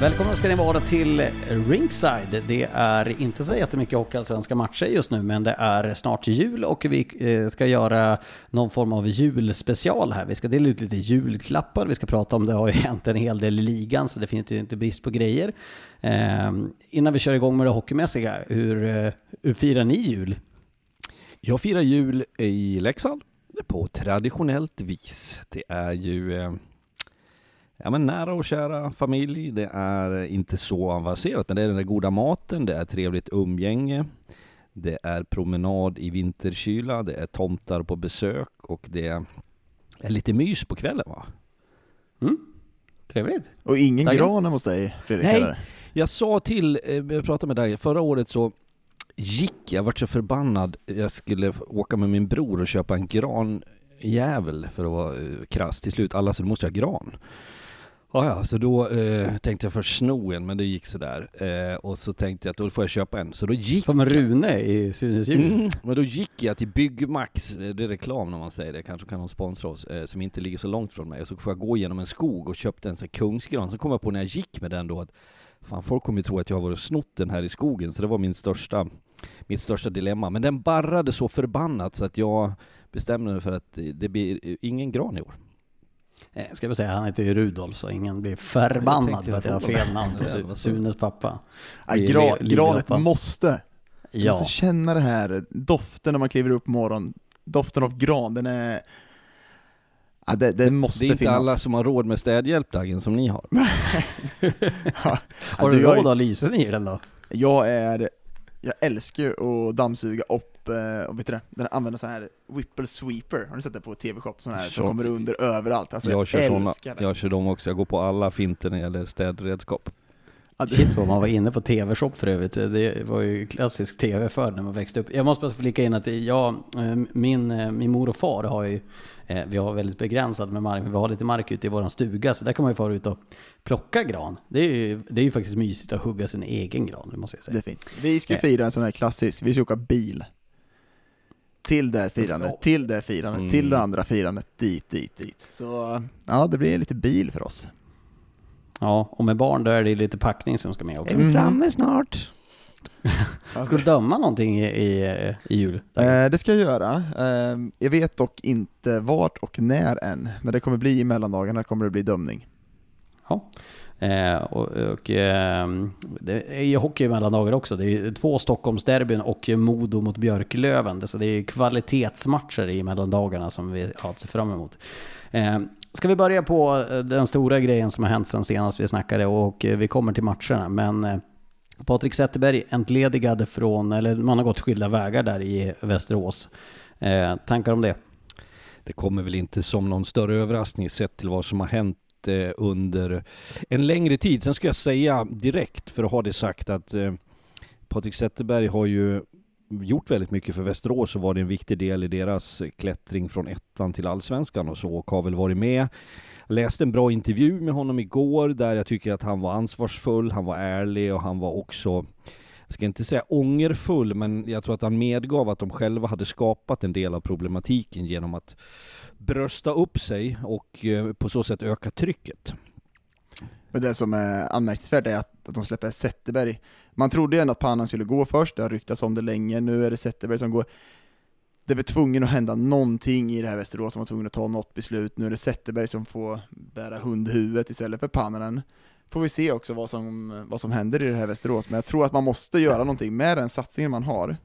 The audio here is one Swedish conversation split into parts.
Välkomna ska ni vara till Ringside. Det är inte så jättemycket hockeyallsvenska matcher just nu, men det är snart jul och vi eh, ska göra någon form av julspecial här. Vi ska dela ut lite julklappar, vi ska prata om det har ju hänt en hel del i ligan, så det finns ju inte brist på grejer. Eh, innan vi kör igång med det hockeymässiga, hur, eh, hur firar ni jul? Jag firar jul i Leksand på traditionellt vis. Det är ju eh, ja, men nära och kära familj. Det är inte så avancerat, men det är den där goda maten, det är trevligt umgänge. Det är promenad i vinterkyla, det är tomtar på besök och det är lite mys på kvällen va? Mm. Trevligt. Och ingen Taggad? gran hos dig, Fredrik? Nej. eller? Jag sa till, eh, jag pratade med dig, förra året så gick jag, vart så förbannad, jag skulle åka med min bror och köpa en granjävel för att vara eh, krass. Till slut, alla så du måste ha gran. Ja, ja, så då eh, tänkte jag först sno en, men det gick sådär. Eh, och så tänkte jag att då får jag köpa en. Så då gick Som Rune i Sunes jul. Mm, men då gick jag till Byggmax, eh, det är reklam när man säger det, kanske kan de sponsra oss, eh, som inte ligger så långt från mig. Och så får jag gå genom en skog och köpte en sån kungsgran. Så kom jag på när jag gick med den då att fan folk kommer ju tro att jag har varit och snott den här i skogen. Så det var min största, mitt största dilemma. Men den barrade så förbannat så att jag bestämde mig för att det- blir ingen gran i år. Eh, Ska jag säga, han heter ju Rudolf så ingen blir förbannad för att jag har fel namn på. Sunes pappa. Nej, gra, granet måste. Ja, måste känna det här doften när man kliver upp på morgonen. Doften av gran, den är... Ja, det, det måste Det är inte finnas. alla som har råd med städhjälp Dagen, som ni har. ja, har du jag, råd att ha lysen i den då? jag är... Jag älskar ju att dammsuga upp, eh, och vet du det, den använder sån här Whipple Sweeper, har ni sett det på TV-shop? Sån här som Så- kommer under överallt. Alltså, jag, jag kör såna, älskar det. jag kör dem också. Jag går på alla finter när det gäller städredskap. Det- Shit vad man var inne på TV-shop för övrigt. Det var ju klassisk TV förr när man växte upp. Jag måste bara flika in att jag, eh, min, eh, min mor och far har ju, eh, vi har väldigt begränsat med mark, men vi har lite mark ute i våran stuga, så där kan man ju fara ut och plocka gran. Det är ju, det är ju faktiskt mysigt att hugga sin egen gran, det måste jag Det säga. är fint. Vi ska ju Eh. fira en sån här klassisk, vi ska åka bil. Till det här firandet, till det här firandet, Mm. till det andra firandet, dit, dit, dit. Så ja, det blir lite bil för oss. Ja, och med barn då är det lite packning som ska med också. vi framme snart? Ska du döma någonting i, i, i jul? Eh, det ska jag göra. Eh, jag vet dock inte vart och när än, men det kommer bli i mellandagarna kommer det bli dömning. Ja. Eh, och, och eh, det är ju hockey i mellandagar också. Det är två Stockholmsderbyn och Modo mot Björklöven. Så det är kvalitetsmatcher i mellandagarna som vi har att se fram emot. Eh, ska vi börja på eh, den stora grejen som har hänt sen senast vi snackade och eh, vi kommer till matcherna. Men eh, Patrik Zetterberg entledigade från, eller man har gått skilda vägar där i Västerås. Eh, tankar om det? Det kommer väl inte som någon större överraskning sett till vad som har hänt Eh, under en längre tid. Sen ska jag säga direkt, för att ha det sagt, att eh, Patrik Zetterberg har ju gjort väldigt mycket för Västerås och var det en viktig del i deras klättring från ettan till allsvenskan och så och har väl varit med. Jag läste en bra intervju med honom igår där jag tycker att han var ansvarsfull, han var ärlig och han var också jag ska inte säga ångerfull, men jag tror att han medgav att de själva hade skapat en del av problematiken genom att brösta upp sig och eh, på så sätt öka trycket. Men det som är anmärkningsvärt är att, att de släpper Zetterberg. Man trodde ju ändå att Pannan skulle gå först, det har ryktats om det länge, nu är det Zetterberg som går. Det var tvungen att hända någonting i det här Västerås, som var tvungen att ta något beslut. Nu är det Zetterberg som får bära hundhuvudet istället för Pannanen. Får vi se också vad som, vad som händer i det här Västerås, men jag tror att man måste göra någonting med den satsningen man har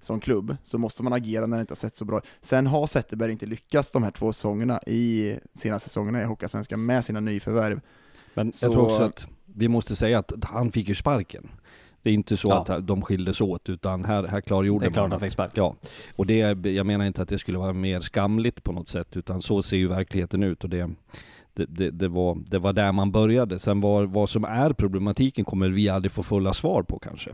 som klubb, så måste man agera när det inte har sett så bra Sen har Zetterberg inte lyckats de här två säsongerna i sina säsongerna i Hockeysvenskan med sina nyförvärv. Men så... jag tror också att vi måste säga att han fick ju sparken. Det är inte så ja. att de skildes åt, utan här, här klargjorde man. Det är klart han fick sparken. Ja, och det, jag menar inte att det skulle vara mer skamligt på något sätt, utan så ser ju verkligheten ut och det, det, det, det, var, det var där man började. Sen var, vad som är problematiken kommer vi aldrig få fulla svar på kanske.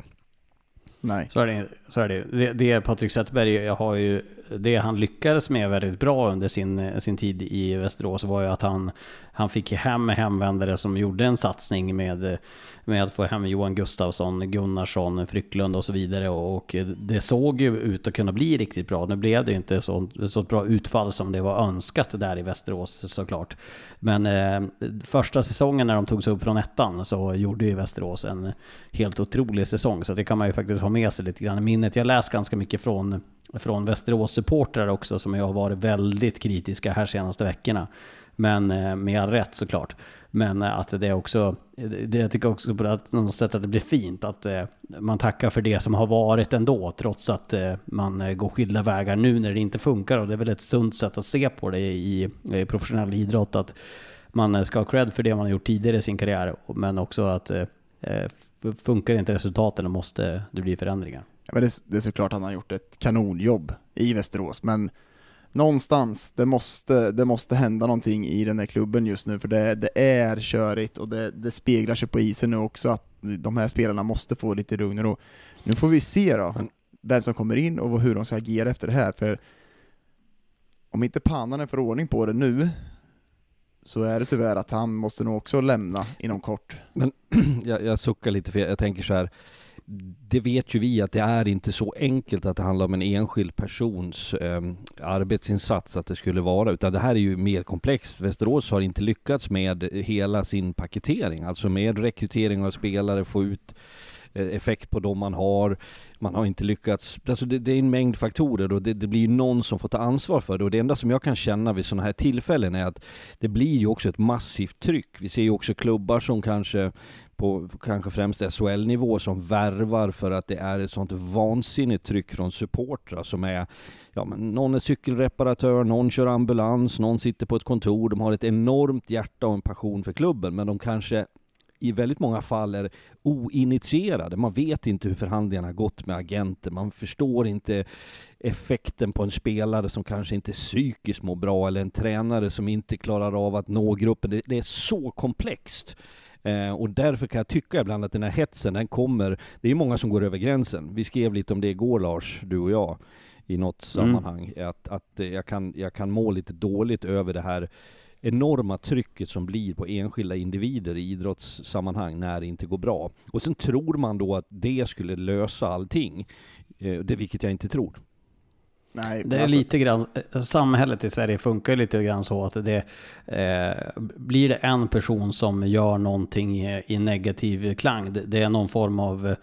Nej. Så är det. Så är det. det, det Patrik Zetterberg har ju, det han lyckades med väldigt bra under sin, sin tid i Västerås var ju att han, han fick hem hemvändare som gjorde en satsning med, med att få hem Johan Gustafsson, Gunnarsson, Frycklund och så vidare. Och det såg ju ut att kunna bli riktigt bra. Nu blev det inte så, så bra utfall som det var önskat där i Västerås såklart. Men eh, första säsongen när de tog sig upp från ettan så gjorde ju Västerås en helt otrolig säsong. Så det kan man ju faktiskt ha med sig lite grann i minnet. Jag läst ganska mycket från, från Västerås-supportrar också som jag har varit väldigt kritiska här senaste veckorna. Men eh, med all rätt såklart. Men eh, att det är också, det, jag tycker också på något sätt att det blir fint att eh, man tackar för det som har varit ändå, trots att man går skilda vägar nu när det inte funkar. Och det är väl ett sunt sätt att se på det i, i professionell idrott, att man ska ha cred för det man har gjort tidigare i sin karriär, men också att funkar inte resultaten och måste det bli förändringar. Ja, men det, det är såklart han har gjort ett kanonjobb i Västerås, men någonstans, det måste, det måste hända någonting i den här klubben just nu, för det, det är körigt och det, det speglar sig på isen nu också, att de här spelarna måste få lite lugn och Nu får vi se då, vem som kommer in och hur de ska agera efter det här, för om inte Pannanen får ordning på det nu, så är det tyvärr att han måste nog också lämna inom kort. Men jag, jag suckar lite för jag tänker så här det vet ju vi att det är inte så enkelt att det handlar om en enskild persons eh, arbetsinsats att det skulle vara, utan det här är ju mer komplext. Västerås har inte lyckats med hela sin paketering, alltså med rekrytering av spelare, få ut eh, effekt på dem man har. Man har inte lyckats, alltså det, det är en mängd faktorer och det, det blir någon som får ta ansvar för det och det enda som jag kan känna vid sådana här tillfällen är att det blir ju också ett massivt tryck. Vi ser ju också klubbar som kanske på kanske främst SHL-nivå som värvar för att det är ett sånt vansinnigt tryck från supportrar som är Ja, men någon är cykelreparatör, någon kör ambulans, någon sitter på ett kontor. De har ett enormt hjärta och en passion för klubben, men de kanske i väldigt många fall är oinitierade. Man vet inte hur förhandlingarna gått med agenter. Man förstår inte effekten på en spelare som kanske inte psykiskt mår bra eller en tränare som inte klarar av att nå gruppen. Det, det är så komplext. Eh, och därför kan jag tycka ibland att den här hetsen, den kommer, det är många som går över gränsen. Vi skrev lite om det igår Lars, du och jag, i något mm. sammanhang. Att, att jag, kan, jag kan må lite dåligt över det här enorma trycket som blir på enskilda individer i idrottssammanhang när det inte går bra. Och sen tror man då att det skulle lösa allting, eh, det, vilket jag inte tror. Nej, det är alltså... lite grann, samhället i Sverige funkar lite grann så att det eh, blir det en person som gör någonting i, negativ klang, det, det, är någon form av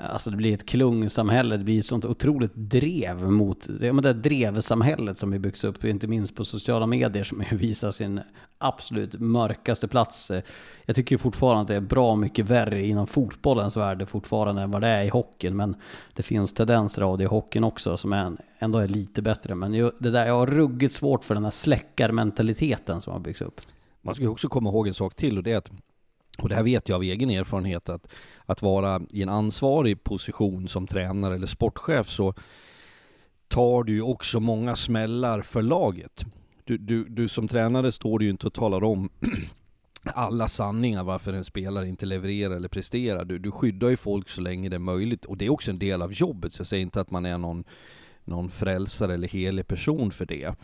Alltså det blir ett klungsamhälle, det blir ett sånt otroligt drev mot, ja men det drevsamhället som byggs upp, inte minst på sociala medier som visar sin absolut mörkaste plats. Jag tycker fortfarande att det är bra mycket värre inom fotbollens värld fortfarande än vad det är i hockeyn, men det finns tendenser av det i hockeyn också som är, ändå är lite bättre. Men det där, jag har ruggigt svårt för den här släckarmentaliteten som har byggts upp. Man ska ju också komma ihåg en sak till och det är att och det här vet jag av egen erfarenhet att, att vara i en ansvarig position som tränare eller sportchef så tar du ju också många smällar för laget. Du, du, du som tränare står ju inte och talar om alla sanningar varför en spelare inte levererar eller presterar. Du, du skyddar ju folk så länge det är möjligt och det är också en del av jobbet. Så jag säger inte att man är någon, någon frälsare eller helig person för det.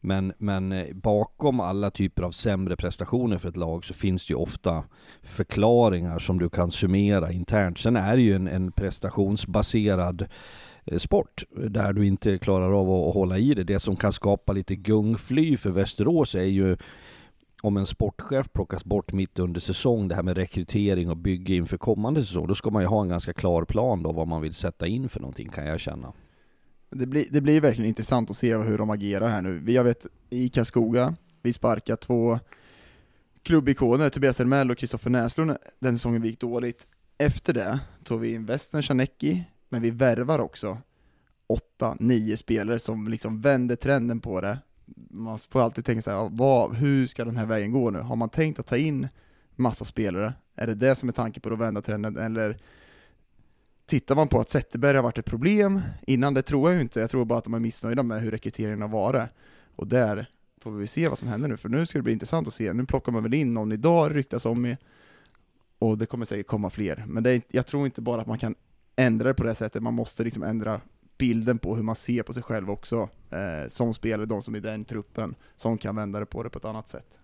Men, men eh, bakom alla typer av sämre prestationer för ett lag så finns det ju ofta förklaringar som du kan summera internt. Sen är det ju en, en prestationsbaserad eh, sport där du inte klarar av att hålla i det. Det som kan skapa lite gungfly för Västerås är ju om en sportchef plockas bort mitt under säsong, det här med rekrytering och bygge inför kommande säsong, då ska man ju ha en ganska klar plan då vad man vill sätta in för någonting kan jag känna. Det blir, det blir verkligen intressant att se hur de agerar här nu. Jag vet, i Karlskoga, vi sparkar två klubbikoner, Tobias Elmell och Kristoffer Näslund, den säsongen vi gick dåligt. Efter det tog vi in Western Chanecki, men vi värvar också åtta, nio spelare som liksom vänder trenden på det. Man får alltid tänka så här, vad, hur ska den här vägen gå nu? Har man tänkt att ta in massa spelare? Är det det som är tanken på att vända trenden, eller Tittar man på att Zetterberg har varit ett problem innan, det tror jag ju inte, jag tror bara att de är missnöjda med hur rekryteringen har varit. Och där får vi se vad som händer nu, för nu ska det bli intressant att se. Nu plockar man väl in någon idag, ryktas om i, och det kommer säkert komma fler. Men det är, jag tror inte bara att man kan ändra det på det sättet, man måste liksom ändra bilden på hur man ser på sig själv också, eh, som spelare, de som är i den truppen, som kan vända det på det på ett annat sätt.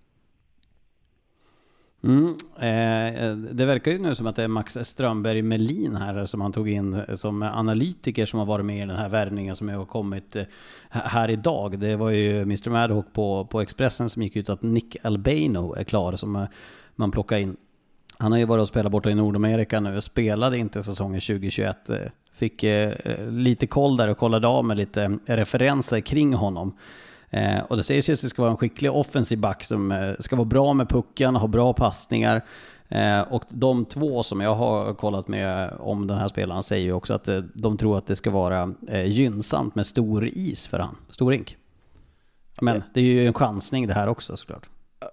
Mm, eh, det verkar ju nu som att det är Max Strömberg Melin här som han tog in som analytiker som har varit med i den här värvningen som har kommit eh, här idag. Det var ju Mr Madhawk på, på Expressen som gick ut att Nick Albano är klar som eh, man plockar in. Han har ju varit och spelat borta i Nordamerika nu och spelade inte säsongen 2021. Eh, fick eh, lite koll där och kollade av med lite referenser kring honom. Eh, och det sägs ju att det ska vara en skicklig offensiv back som eh, ska vara bra med pucken, ha bra passningar. Eh, och de två som jag har kollat med om den här spelaren säger ju också att eh, de tror att det ska vara eh, gynnsamt med stor is för han, stor rink. Men det är ju en chansning det här också såklart.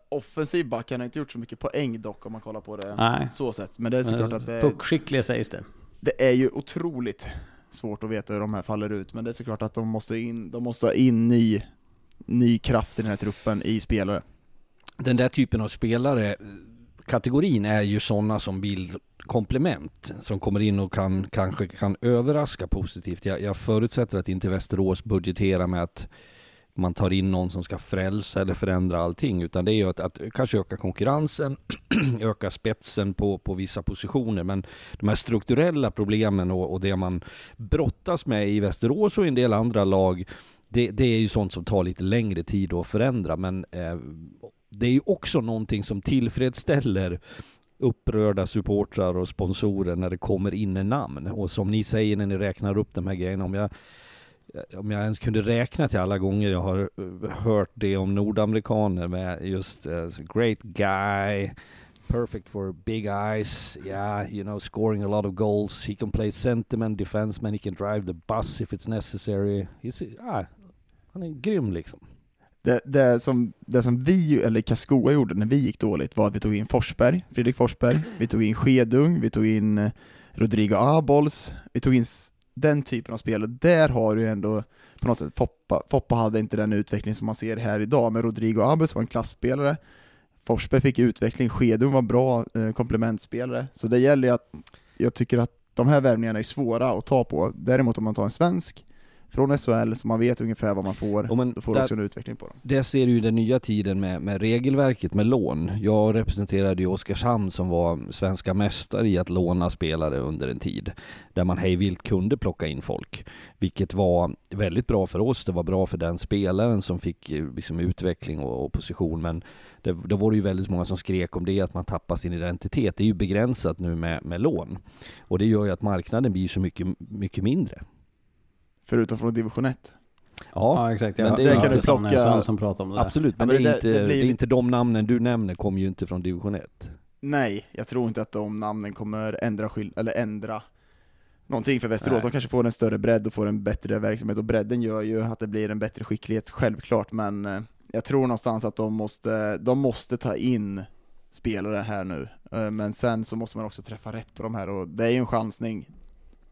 Offensiv back, han har inte gjort så mycket poäng dock om man kollar på det Nej. så sätt. Men det är såklart att det... Puckskicklig sägs det. Det är ju otroligt svårt att veta hur de här faller ut, men det är såklart att de måste in, de måste in ny ny kraft i den här truppen i spelare. Den där typen av spelare, kategorin är ju sådana som vill komplement som kommer in och kan, kanske kan överraska positivt. Jag, jag förutsätter att inte Västerås budgeterar med att man tar in någon som ska frälsa eller förändra allting, utan det är ju att, att kanske öka konkurrensen, öka spetsen på, på vissa positioner. Men de här strukturella problemen och, och det man brottas med i Västerås och i en del andra lag, det, det, är ju sånt som tar lite längre tid att förändra, men eh, det är ju också någonting som tillfredsställer upprörda supportrar och sponsorer när det kommer in en namn. Och som ni säger när ni räknar upp de här grejerna, om jag, om jag ens kunde räkna till alla gånger jag har eh, hört det om nordamerikaner med just uh, great guy, perfect for big eyes, yeah, you know, scoring a lot of goals. He can play sentiment, defenseman, he can drive the bus if it's necessary. He's, ah, han är grym liksom. Det, det, som, det som vi, eller Kaskoa gjorde när vi gick dåligt var att vi tog in Forsberg, Fredrik Forsberg, vi tog in Skedung, vi tog in eh, Rodrigo Abols, vi tog in den typen av spel, och där har du ändå på något sätt, Foppa, Foppa hade inte den utveckling som man ser här idag, men Rodrigo Abols var en klassspelare, Forsberg fick utveckling, Skedung var bra eh, komplementspelare, så det gäller ju att, jag tycker att de här värvningarna är svåra att ta på, däremot om man tar en svensk från SHL, så man vet ungefär vad man får. Och men Då får du också en utveckling på dem. Det ser du ju den nya tiden med, med regelverket med lån. Jag representerade ju Oskarshamn som var svenska mästare i att låna spelare under en tid. Där man hejvilt kunde plocka in folk. Vilket var väldigt bra för oss. Det var bra för den spelaren som fick eh, liksom, utveckling och, och position. Men det, då var det ju väldigt många som skrek om det, att man tappar sin identitet. Det är ju begränsat nu med, med lån. Och det gör ju att marknaden blir så mycket, mycket mindre. Förutom från division 1. Ja, Ja exakt, men det att kan du plocka- Svensson pratade om det där. absolut. Men, Ja, men det, är det- inte, det det, blir- är inte de namnen du nämner kommer ju inte från division 1. Nej, jag tror inte att de namnen kommer ändra, skill- eller ändra någonting för Västerås. Nej. De kanske får en större bredd och får en bättre verksamhet, och bredden gör ju att det blir en bättre skicklighet, självklart, men eh, jag tror någonstans att de måste, de måste ta in spelare här nu, Eh, men sen så måste man också träffa rätt på de här, och det är ju en chansning.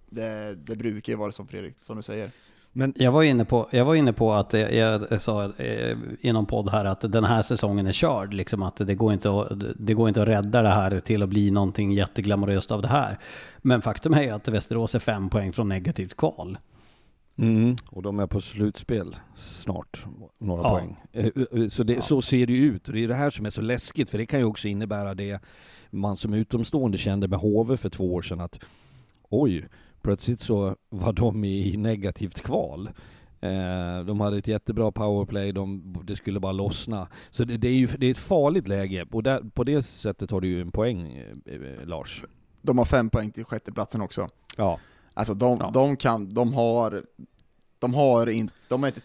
Det, det brukar ju vara som Fredrik, som du säger. Men Jag var inne på, jag var inne på att eh, jag sa eh, i någon podd här att den här säsongen är körd. Liksom att det går, inte att, det går inte att rädda det här till att bli någonting jätteglamoröst av det här. Men faktum är ju att Västerås är fem poäng från negativt kval. Mm. Och de är på slutspel snart, några Ja. poäng. Eh, Så, det, så ser det ju ut. Och det är det här som är så läskigt, för det kan ju också innebära det man som utomstående kände med HV för två år sedan att oj, plötsligt så var de i negativt kval. Eh, De hade ett jättebra powerplay, de, det skulle bara lossna. Så det, det är ju det är ett farligt läge, och där, på det sättet har du ju en poäng, eh, eh, Lars. De har fem poäng till sjätteplatsen också. Ja. Alltså de, Ja. de kan, de har, de har inte, de är inte,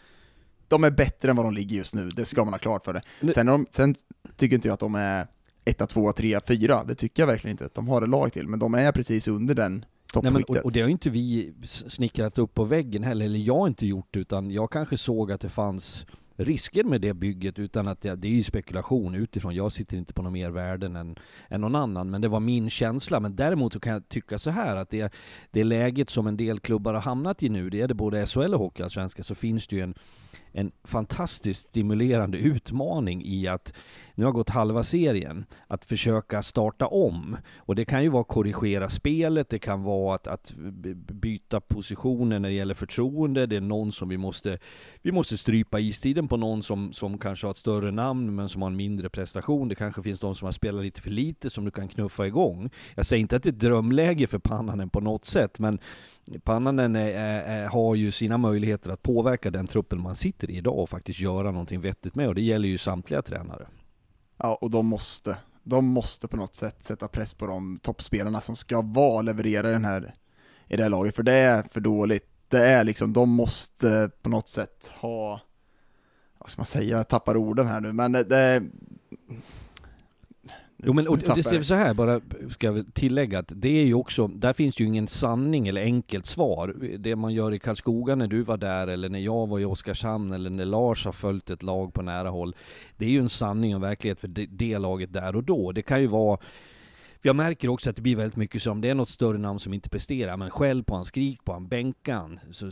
de är bättre än vad de ligger just nu, det ska man ha klart för det. Sen, de, sen tycker inte jag att de är etta, tvåa, trea, fyra, det tycker jag verkligen inte att de har ett lag till, men de är precis under den Nej, men, och, och det har ju inte vi snickrat upp på väggen heller, eller jag har inte gjort utan jag kanske såg att det fanns risker med det bygget utan att det, det är ju spekulation utifrån. Jag sitter inte på någon mer värden än, än någon annan, men det var min känsla. Men däremot så kan jag tycka så här att det, det läget som en del klubbar har hamnat i nu, det är det både SHL och Hockeyallsvenskan, så finns det ju en, en fantastiskt stimulerande utmaning i att nu har gått halva serien, att försöka starta om. Och det kan ju vara korrigera spelet, det kan vara att, att byta positioner när det gäller förtroende, det är någon som vi måste, vi måste strypa istiden på någon som, som kanske har ett större namn men som har en mindre prestation. Det kanske finns de som har spelat lite för lite som du kan knuffa igång. Jag säger inte att det är ett drömläge för Pannanen på något sätt, men Pannanen är, är, har ju sina möjligheter att påverka den truppen man sitter i idag och faktiskt göra någonting vettigt med och det gäller ju samtliga tränare. Ja, och de måste, de måste på något sätt sätta press på de toppspelarna som ska vara leverera den här, i det här laget, för det är för dåligt. Det är liksom, de måste på något sätt ha, vad ska man säga, jag tappar orden här nu, men det Jo men och, det ser vi så här bara, ska jag tillägga att det är ju också, där finns ju ingen sanning eller enkelt svar. Det man gör i Karlskoga när du var där, eller när jag var i Oskarshamn, eller när Lars har följt ett lag på nära håll. Det är ju en sanning och verklighet för det, det laget där och då. Det kan ju vara jag märker också att det blir väldigt mycket som, det är något större namn som inte presterar, men skäll på han, skrik på han, bänka han. Så,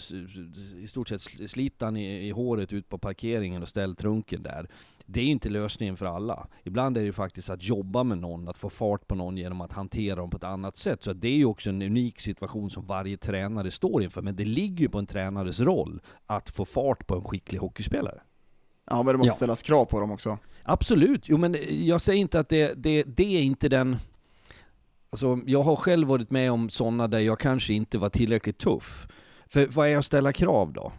I stort sett sl- slita han i, i håret ut på parkeringen och ställ trunken där. Det är ju inte lösningen för alla. Ibland är det ju faktiskt att jobba med någon, att få fart på någon genom att hantera dem på ett annat sätt. Så det är ju också en unik situation som varje tränare står inför. Men det ligger ju på en tränares roll att få fart på en skicklig hockeyspelare. ja, men det måste Ja. ställas krav på dem också. Absolut, jo men jag säger inte att det, det, det är inte den... Alltså jag har själv varit med om sådana där jag kanske inte var tillräckligt tuff. För vad är att ställa krav då?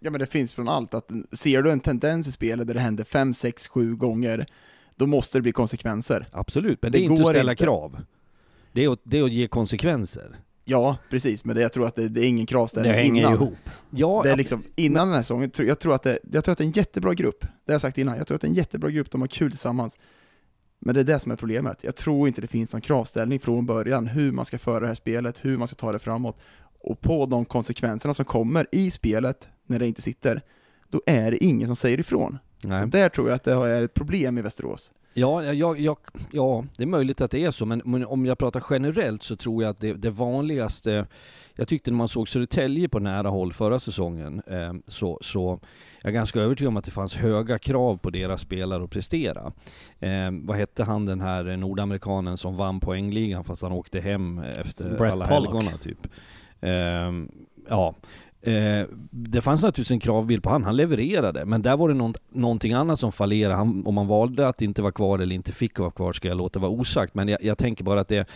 Ja men det finns från allt, att ser du en tendens i spelet där det händer 5, 6, 7 gånger, då måste det bli konsekvenser. Absolut, men det, Det är inte att går ställa inte. krav. Det är, att, det är att ge konsekvenser. Ja, precis, men det, jag tror att det, det är ingen Det kravställning hänger innan. ihop. Ja, Det är liksom, innan den här säsongen, tror- jag tror, att det, jag tror att det är en jättebra grupp. Det har jag sagt innan, jag tror att det är en jättebra grupp, de har kul tillsammans. Men det är det som är problemet. Jag tror inte det finns någon kravställning från början, hur man ska föra det här spelet, hur man ska ta det framåt. Och på de konsekvenserna som kommer i spelet, när det inte sitter, då är det ingen som säger ifrån. Nej. Och där tror jag att det är ett problem i Västerås. Ja, jag, jag, ja, det är möjligt att det är så, men, men om jag pratar generellt så tror jag att det, det vanligaste, jag tyckte när man såg Södertälje på nära håll förra säsongen, eh, så, så jag är ganska övertygad om att det fanns höga krav på deras spelare att prestera. Eh, vad hette han den här nordamerikanen som vann poängligan fast han åkte hem efter Brett alla Pollock. helgona typ? Eh, ja, Eh, det fanns naturligtvis en kravbild på han, han levererade, men där var det någon, någonting annat som fallerade. Han, om man valde att inte vara kvar eller inte fick vara kvar ska jag låta vara osagt, men jag, jag tänker bara att det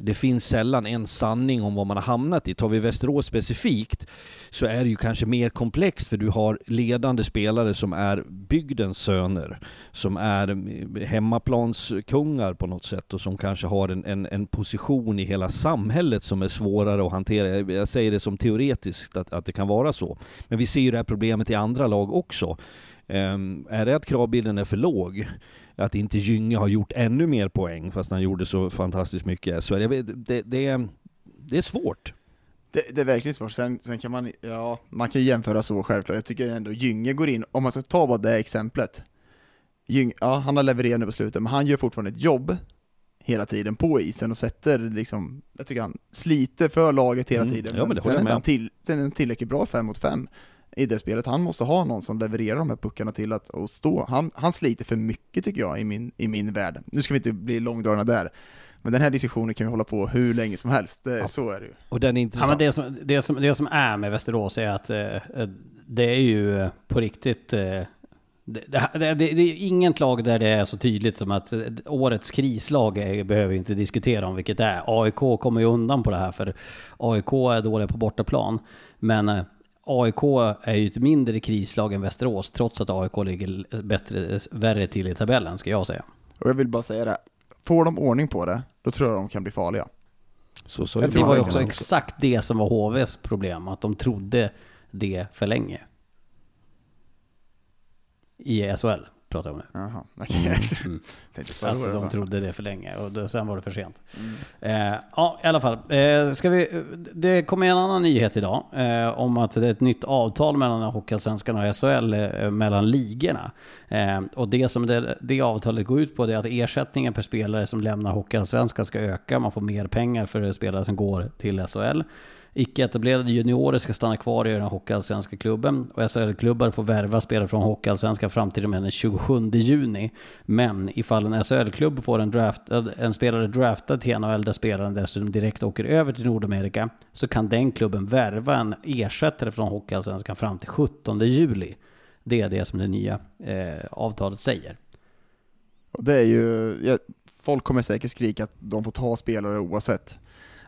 det finns sällan en sanning om vad man har hamnat i. Tar vi Västerås specifikt så är det ju kanske mer komplext för du har ledande spelare som är bygdens söner, som är eh, hemmaplanskungar på något sätt och som kanske har en, en, en position i hela samhället som är svårare att hantera. Jag säger det som teoretiskt att, att det kan vara så. Men vi ser ju det här problemet i andra lag också. Um, är det att kravbilden är för låg? Att inte Gynge har gjort ännu mer poäng fast han gjorde så fantastiskt mycket. Så det, det, det, är, det är svårt. Det, det, är verkligen svårt, sen, sen, kan man, ja, man kan jämföra så självklart, jag tycker ändå Gynge går in, om man ska ta bara det exemplet, Gynge, ja han har levererat nu på slutet, men han gör fortfarande ett jobb hela tiden på isen och sätter liksom, jag tycker han sliter för laget hela mm. tiden, ja, men det sen, är han till, sen är han tillräckligt bra fem mot fem i det spelet. Han måste ha någon som levererar de här puckarna till att och stå. Han, han sliter för mycket tycker jag i min, i min värld. Nu ska vi inte bli långdragna där. Men den här diskussionen kan vi hålla på hur länge som helst, det, ja. så är det ju. Och den är intressant. Ja, men det, som, det, som, det som är med Västerås är att eh, det är ju eh, på riktigt eh, det, det, det, det, är inget lag där det är så tydligt som att eh, årets krislag är, behöver vi inte diskutera om vilket det är. AIK kommer ju undan på det här för AIK är dåliga på bortaplan. Men eh, AIK är ju ett mindre krislag än Västerås, trots att AIK ligger bättre, värre till i tabellen, ska jag säga. Och jag vill bara säga det, får de ordning på det, då tror jag de kan bli farliga. Så, så det, det var ju också exakt det som var HVs problem, att de trodde det för länge. I SHL pratar jag om nu. Jaha, okej. Okay. Mm. mm. Att de trodde det för länge och då, sen var det för sent. Mm. Eh, ja, i alla fall. Eh, ska vi, det kommer en annan nyhet idag eh, om att det är ett nytt avtal mellan Hockeyallsvenskan och SHL eh, mellan ligorna. Eh, och det som det, det avtalet går ut på är att ersättningen per spelare som lämnar Hockeyallsvenskan ska öka. Man får mer pengar för spelare som går till SHL. Icke-etablerade juniorer ska stanna kvar i den hockeyallsvenska klubben och SHL-klubbar får värva spelare från hockeyallsvenskan fram till och med den 27 juni. Men ifall en SHL-klubb får en, draft, eh, en spelare draftad till NHL där spelaren dessutom direkt åker över till Nordamerika så kan den klubben värva en ersättare från hockeyallsvenskan fram till 17 juli. Det är det som det nya eh, avtalet säger. Det är ju, ja, folk kommer säkert skrika att de får ta spelare oavsett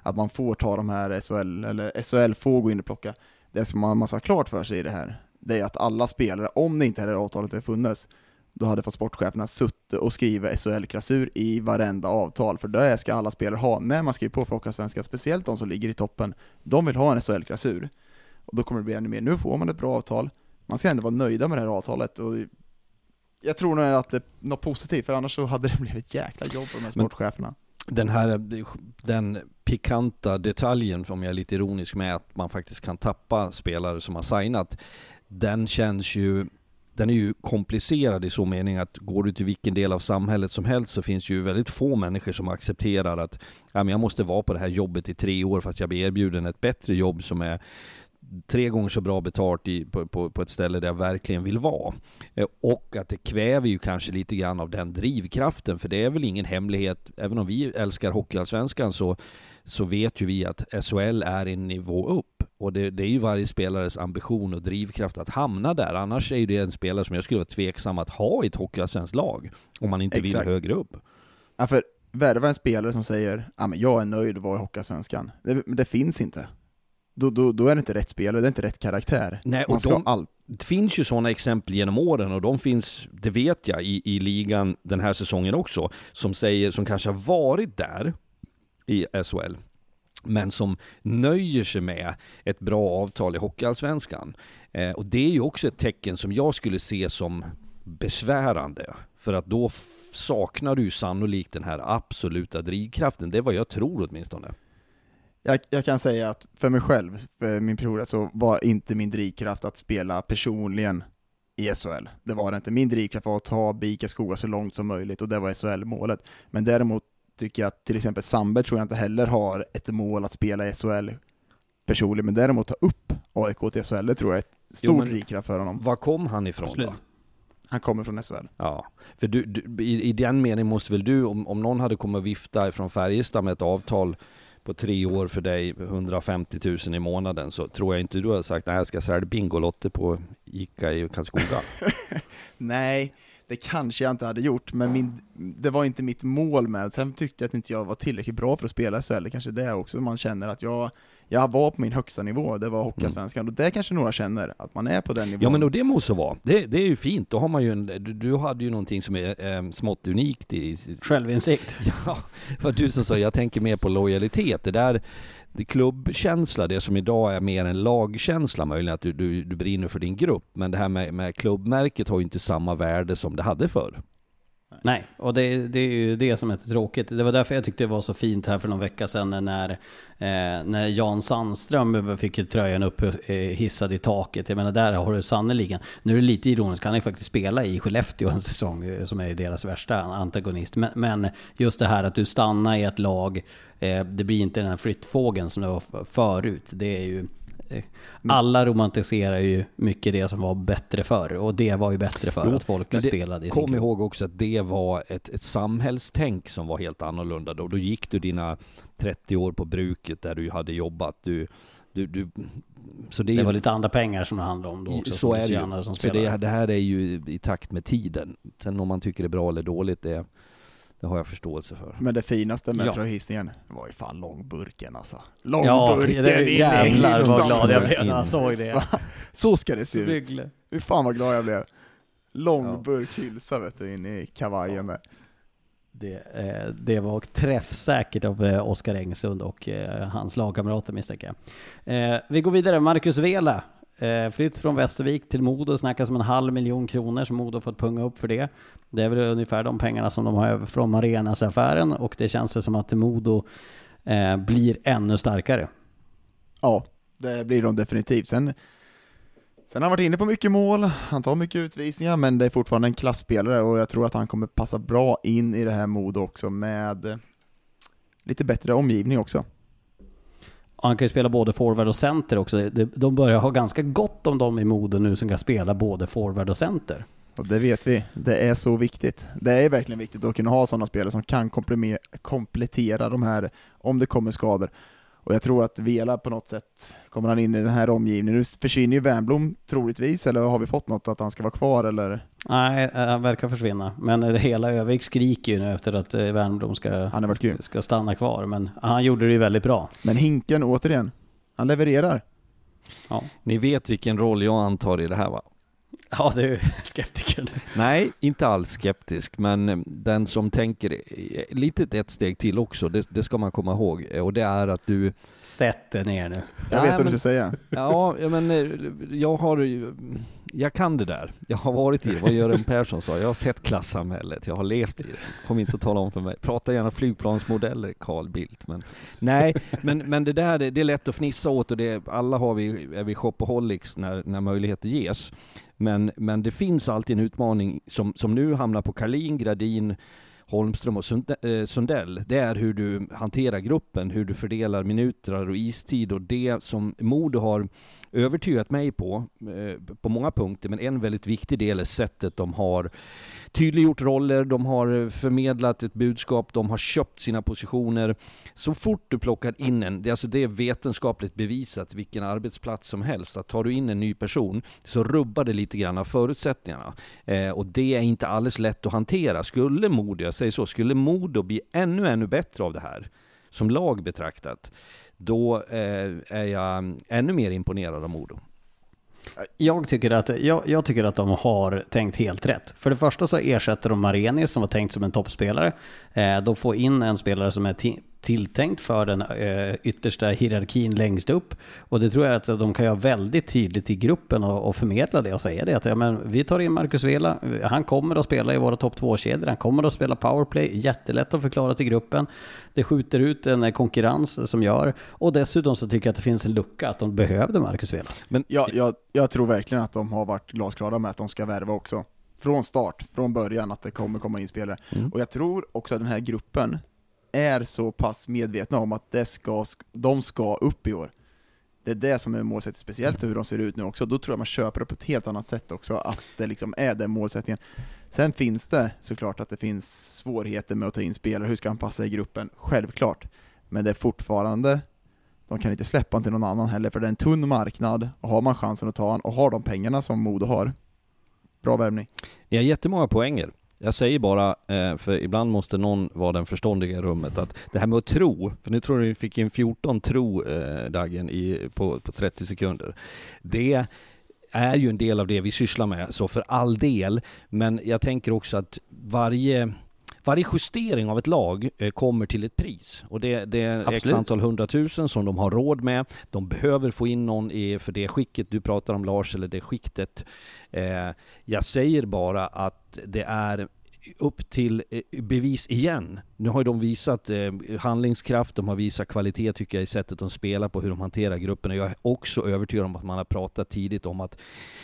att man får ta de här SHL, eller SHL får gå in och plocka. Det som man, ska ha klart för sig i det här, det är att alla spelare, om det inte hade avtalet hade funnits, då hade fått sportcheferna suttit och skriva SHL-krasur i varenda avtal, för det ska alla spelare ha när man skriver på för Hockeyallsvenskan, speciellt de som ligger i toppen. De vill ha en SHL-krasur. Och då kommer det bli ännu mer. Nu får man ett bra avtal, man ska ändå vara nöjda med det här avtalet, och jag tror nog att det är något positivt, för annars så hade det blivit ett jäkla jobb för de här sportcheferna den här den pikanta detaljen, om jag är lite ironisk med, att man faktiskt kan tappa spelare som har signat, den känns ju den är ju komplicerad i så mening att går du till vilken del av samhället som helst så finns ju väldigt få människor som accepterar att ja, men jag måste vara på det här jobbet i tre år fast jag blir erbjuden ett bättre jobb som är tre gånger så bra betalt i, på, på, på, ett ställe där jag verkligen vill vara. Eh, och att det kväver ju kanske lite grann av den drivkraften, för det är väl ingen hemlighet, även om vi älskar Hockeyallsvenskan så, så vet ju vi att SHL är en nivå upp. Och det, det, är ju varje spelares ambition och drivkraft att hamna där. Annars är ju det en spelare som jag skulle vara tveksam att ha i ett Hockeyallsvenskt lag, om man inte Exakt. vill högre upp. Ja, för värva en spelare som säger ja, men jag är nöjd att vara i Hockeyallsvenskan. Det, det finns inte då, då, då är det inte rätt spelare, det är inte rätt karaktär. Nej, och de, all... Det finns ju sådana exempel genom åren och de finns, det vet jag, i, i ligan den här säsongen också, som säger, som kanske har varit där i SHL, men som nöjer sig med ett bra avtal i Hockeyallsvenskan. Eh, och det är ju också ett tecken som jag skulle se som besvärande. För att då saknar du sannolikt den här absoluta drivkraften. Det är vad jag tror åtminstone jag, jag, kan säga att för mig själv, för min period, så var inte min drivkraft att spela personligen i SHL. Det var det inte. Min drivkraft var att ta BIK Skoga så långt som möjligt och det var SHL-målet. Men däremot tycker jag att till exempel Sandberg tror jag inte heller har ett mål att spela i SHL personligen, men däremot ta upp AIK till SHL, det tror jag är ett stort drivkraft för honom. Var kom han ifrån Absolut. då? Han kommer från SHL. Ja, för du, du i, i, den meningen måste väl du, om, om någon hade kommit och vifta från Färjestad med ett avtal på tre år för dig 150 000 i månaden så tror jag inte du har sagt nej jag ska sälja Bingolotter på Ica i Karlskoga. Nej, det kanske jag inte hade gjort, men min, det var inte mitt mål med Sen tyckte jag att inte jag var tillräckligt bra för att spela i SHL, det kanske är det också man känner att jag, jag var på min högsta nivå, det var Hockeyallsvenskan, och det kanske några känner, att man är på den nivån. Ja men och det måste vara. Det, det är ju fint. Då har man ju en, du, du hade ju någonting som är eh, smått unikt i... Självinsikt. Ja, det var du som sa, jag tänker mer på lojalitet. Det där, det klubbkänsla, det som idag är mer en lagkänsla möjligen, att du, du, du brinner för din grupp. Men det här med, med klubbmärket har ju inte samma värde som det hade förr. Nej, och det, det är ju det som är tråkigt. Det var därför jag tyckte det var så fint här för någon vecka sedan när, eh, när Jan Sandström fick tröjan upp eh, hissad i taket. Jag menar, där har du sannerligen. Nu är det lite ironiskt, han är faktiskt spela i Skellefteå en säsong eh, som är deras värsta antagonist. Men, men just det här att du stannar i ett lag, eh, det blir inte den här flyttfågeln som det var förut. Det är ju alla romantiserar ju mycket det som var bättre förr och det var ju bättre förr Jo, att folk det- spelade i Kom ihåg också att det var ett, ett samhällstänk som var helt annorlunda då. Då gick du dina 30 år på bruket där du hade jobbat. Du, du, du, så det, Det ju- var lite andra pengar som det handlade om då också. så är det ju. Som Så det, det här är ju i takt med tiden. Sen om man tycker det är bra eller dåligt, det, det har jag förståelse för. Men det finaste med Ja. tröjhissningen var ju fan långburken alltså. Ja, Långburken det, in i jävlar vad liksom. glad jag blev när jag såg det. Så ska det se ut. Byggle. Hur fan vad glad jag blev. Långburk hylsa vet du, in i kavajen där. Det, eh, det var träffsäkert av eh, Oskar Engsund och eh, hans lagkamrater misstänker jag. Eh, vi går vidare, Marcus Vela. Eh, flytt från Västervik till Modo snackas om en halv miljon kronor som Modo fått punga upp för det. Det är väl ungefär de pengarna som de har över från Marenas-affären och det känns väl som att Modo eh, blir ännu starkare. Ja, det blir de definitivt. Sen, sen har han varit inne på mycket mål, han tar mycket utvisningar, men det är fortfarande en klassspelare och jag tror att han kommer passa bra in i det här Modo också med lite bättre omgivning också. Och han kan ju spela både forward och center också. De- börjar ha ganska gott om dem i Modo nu som kan spela både forward och center. Och det vet vi, det är så viktigt. Det är verkligen viktigt att kunna ha sådana spelare som kan komplettera de här, om det kommer skador. Och jag tror att Vela på något sätt kommer han in i den här omgivningen. Nu försvinner ju Wernbloom troligtvis, eller har vi fått något att han ska vara kvar eller? Nej, eh, han verkar försvinna. Men eh, hela Övik skriker ju nu efter att eh, Wernbloom ska, varit grym. ska stanna kvar. Men han gjorde det ju väldigt bra. Men Hinken, återigen, han levererar. Ja, Ni vet vilken roll jag antar i det här va? ja det är ju skeptiker. Nej, inte alls skeptisk, men eh, den som tänker eh, lite ett steg till också, det, det ska man komma ihåg. Eh, Och det är att du... Sätt dig ner nu. Jag Nej, vet vad du ska säga. Ja, men jag har ju... Jag kan det där. Jag har varit i det. Vad Göran Persson sa. Jag har sett klassamhället. Jag har levt i det. Kom inte att tala om för mig. Prata gärna flygplansmodeller, Carl Bildt. Men nej, men, men det där det är lätt att fnissa åt och det, alla har vi, är vi shopaholics när, när möjligheter ges. Men, men det finns alltid en utmaning som, som nu hamnar på Karlin, Gradin, Holmström och eh, Sundell, det är hur du hanterar gruppen, hur du fördelar minuter och istid och det som Modo har övertygat mig på, eh, på många punkter, men en väldigt viktig del är sättet de har tydliggjort roller, de har förmedlat ett budskap, de har köpt sina positioner. Så fort du plockar in en, det, är alltså det är vetenskapligt bevisat vilken arbetsplats som helst, att tar du in en ny person så rubbar det lite grann av förutsättningarna. Eh, och det är inte alldeles lätt att hantera. Skulle Modo, jag säger så, skulle Modo bli ännu, ännu bättre av det här, som lag betraktat, då eh, är jag ännu mer imponerad av Modo. Jag tycker, att, jag, jag tycker att de har tänkt helt rätt. För det första så ersätter de Marenius som var tänkt som en toppspelare. Eh, de får in en spelare som är tilltänkt för den eh, yttersta hierarkin längst upp. Och det tror jag att de kan göra väldigt tydligt i gruppen och, och förmedla det och säga det. Att ja, men, vi tar in Marcus Vela, han kommer att spela i våra topp 2-kedjor, han kommer att spela powerplay, jättelätt att förklara till gruppen. Det skjuter ut en eh, konkurrens som gör. Och dessutom så tycker jag att det finns en lucka, att de behövde Marcus Vela. Men Ja, jag, jag tror verkligen att de har varit glasklara med att de ska värva också. Från start, från början, att det kommer komma in spelare. Mm. Och jag tror också att den här gruppen är så pass medvetna om att det ska, de ska upp i år. Det är det som är målsättningen, speciellt hur de ser ut nu också. Då tror jag man köper det på ett helt annat sätt också, att det liksom är den målsättningen. Sen finns det såklart att det finns svårigheter med att ta in spelare, hur ska han passa i gruppen? Självklart. Men det är fortfarande, de kan inte släppa honom till någon annan heller, för det är en tunn marknad, och har man chansen att ta honom, och har de pengarna som Modo har, bra värvning. Ni har jättemånga poänger. Jag säger bara, eh, för ibland måste någon vara den förståndiga i rummet, att det här med att tro, för nu tror jag vi fick in 14 tro, eh, Dagen, i, på, på 30 sekunder. Det är ju en del av det vi sysslar med, så för all del. Men jag tänker också att varje varje justering av ett lag eh, kommer till ett pris och det, det är Absolut. x antal hundratusen som de har råd med. De behöver få in någon i, för det skicket du pratar om Lars, eller det skiktet. Eh, jag säger bara att det är upp till eh, bevis igen. Nu har ju de visat eh, handlingskraft, de har visat kvalitet tycker jag i sättet de spelar på, hur de hanterar grupperna. Jag är också övertygad om att man har pratat tidigt om att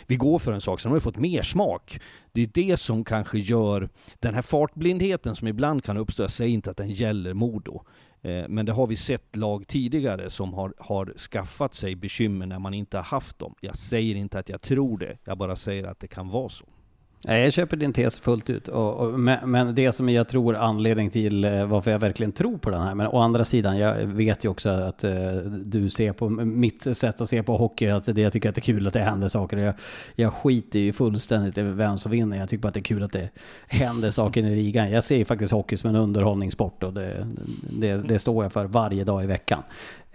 vi går för en sak, så de har fått mer smak. Det är det som kanske gör den här fartblindheten som ibland kan uppstå. Jag säger inte att den gäller Modo. Eh, men det har vi sett lag tidigare som har, har skaffat sig bekymmer när man inte har haft dem. Jag säger inte att jag tror det, jag bara säger att det kan vara så. Nej, jag köper din tes fullt ut. Och, och, men, men det som jag tror är anledning till eh, varför jag verkligen tror på den här, men å andra sidan, jag vet ju också att eh, du ser på mitt sätt att se på hockey, att det, jag tycker att det är kul att det händer saker. Jag, jag skiter ju fullständigt i vem som vinner. Jag tycker bara att det är kul att det händer saker i ligan. Jag ser ju faktiskt hockey som en underhållningssport och det, det, det står jag för varje dag i veckan.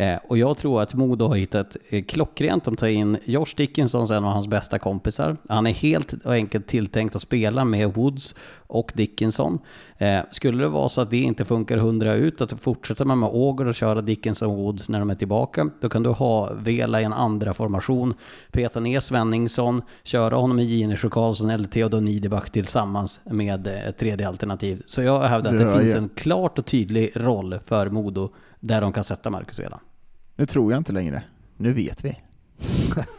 Eh, och jag tror att Modo har hittat eh, klockrent. De tar in Josh Dickinson en av hans bästa kompisar. Han är helt och enkelt tilltänkt att spela med Woods och Dickinson. Eh, skulle det vara så att det inte funkar hundra ut, att fortsätta man med Åger och köra Dickinson och Woods när de är tillbaka, då kan du ha Vela i en andra formation, peta ner Svenningsson, köra honom med Ginesjö Karlsson eller Theodor Niederbach tillsammans med ett tredje alternativ. Så jag hävdar att det Ja, finns ja. en klart och tydlig roll för Modo där de kan sätta Marcus Vela. Nu tror jag inte längre. Nu vet vi.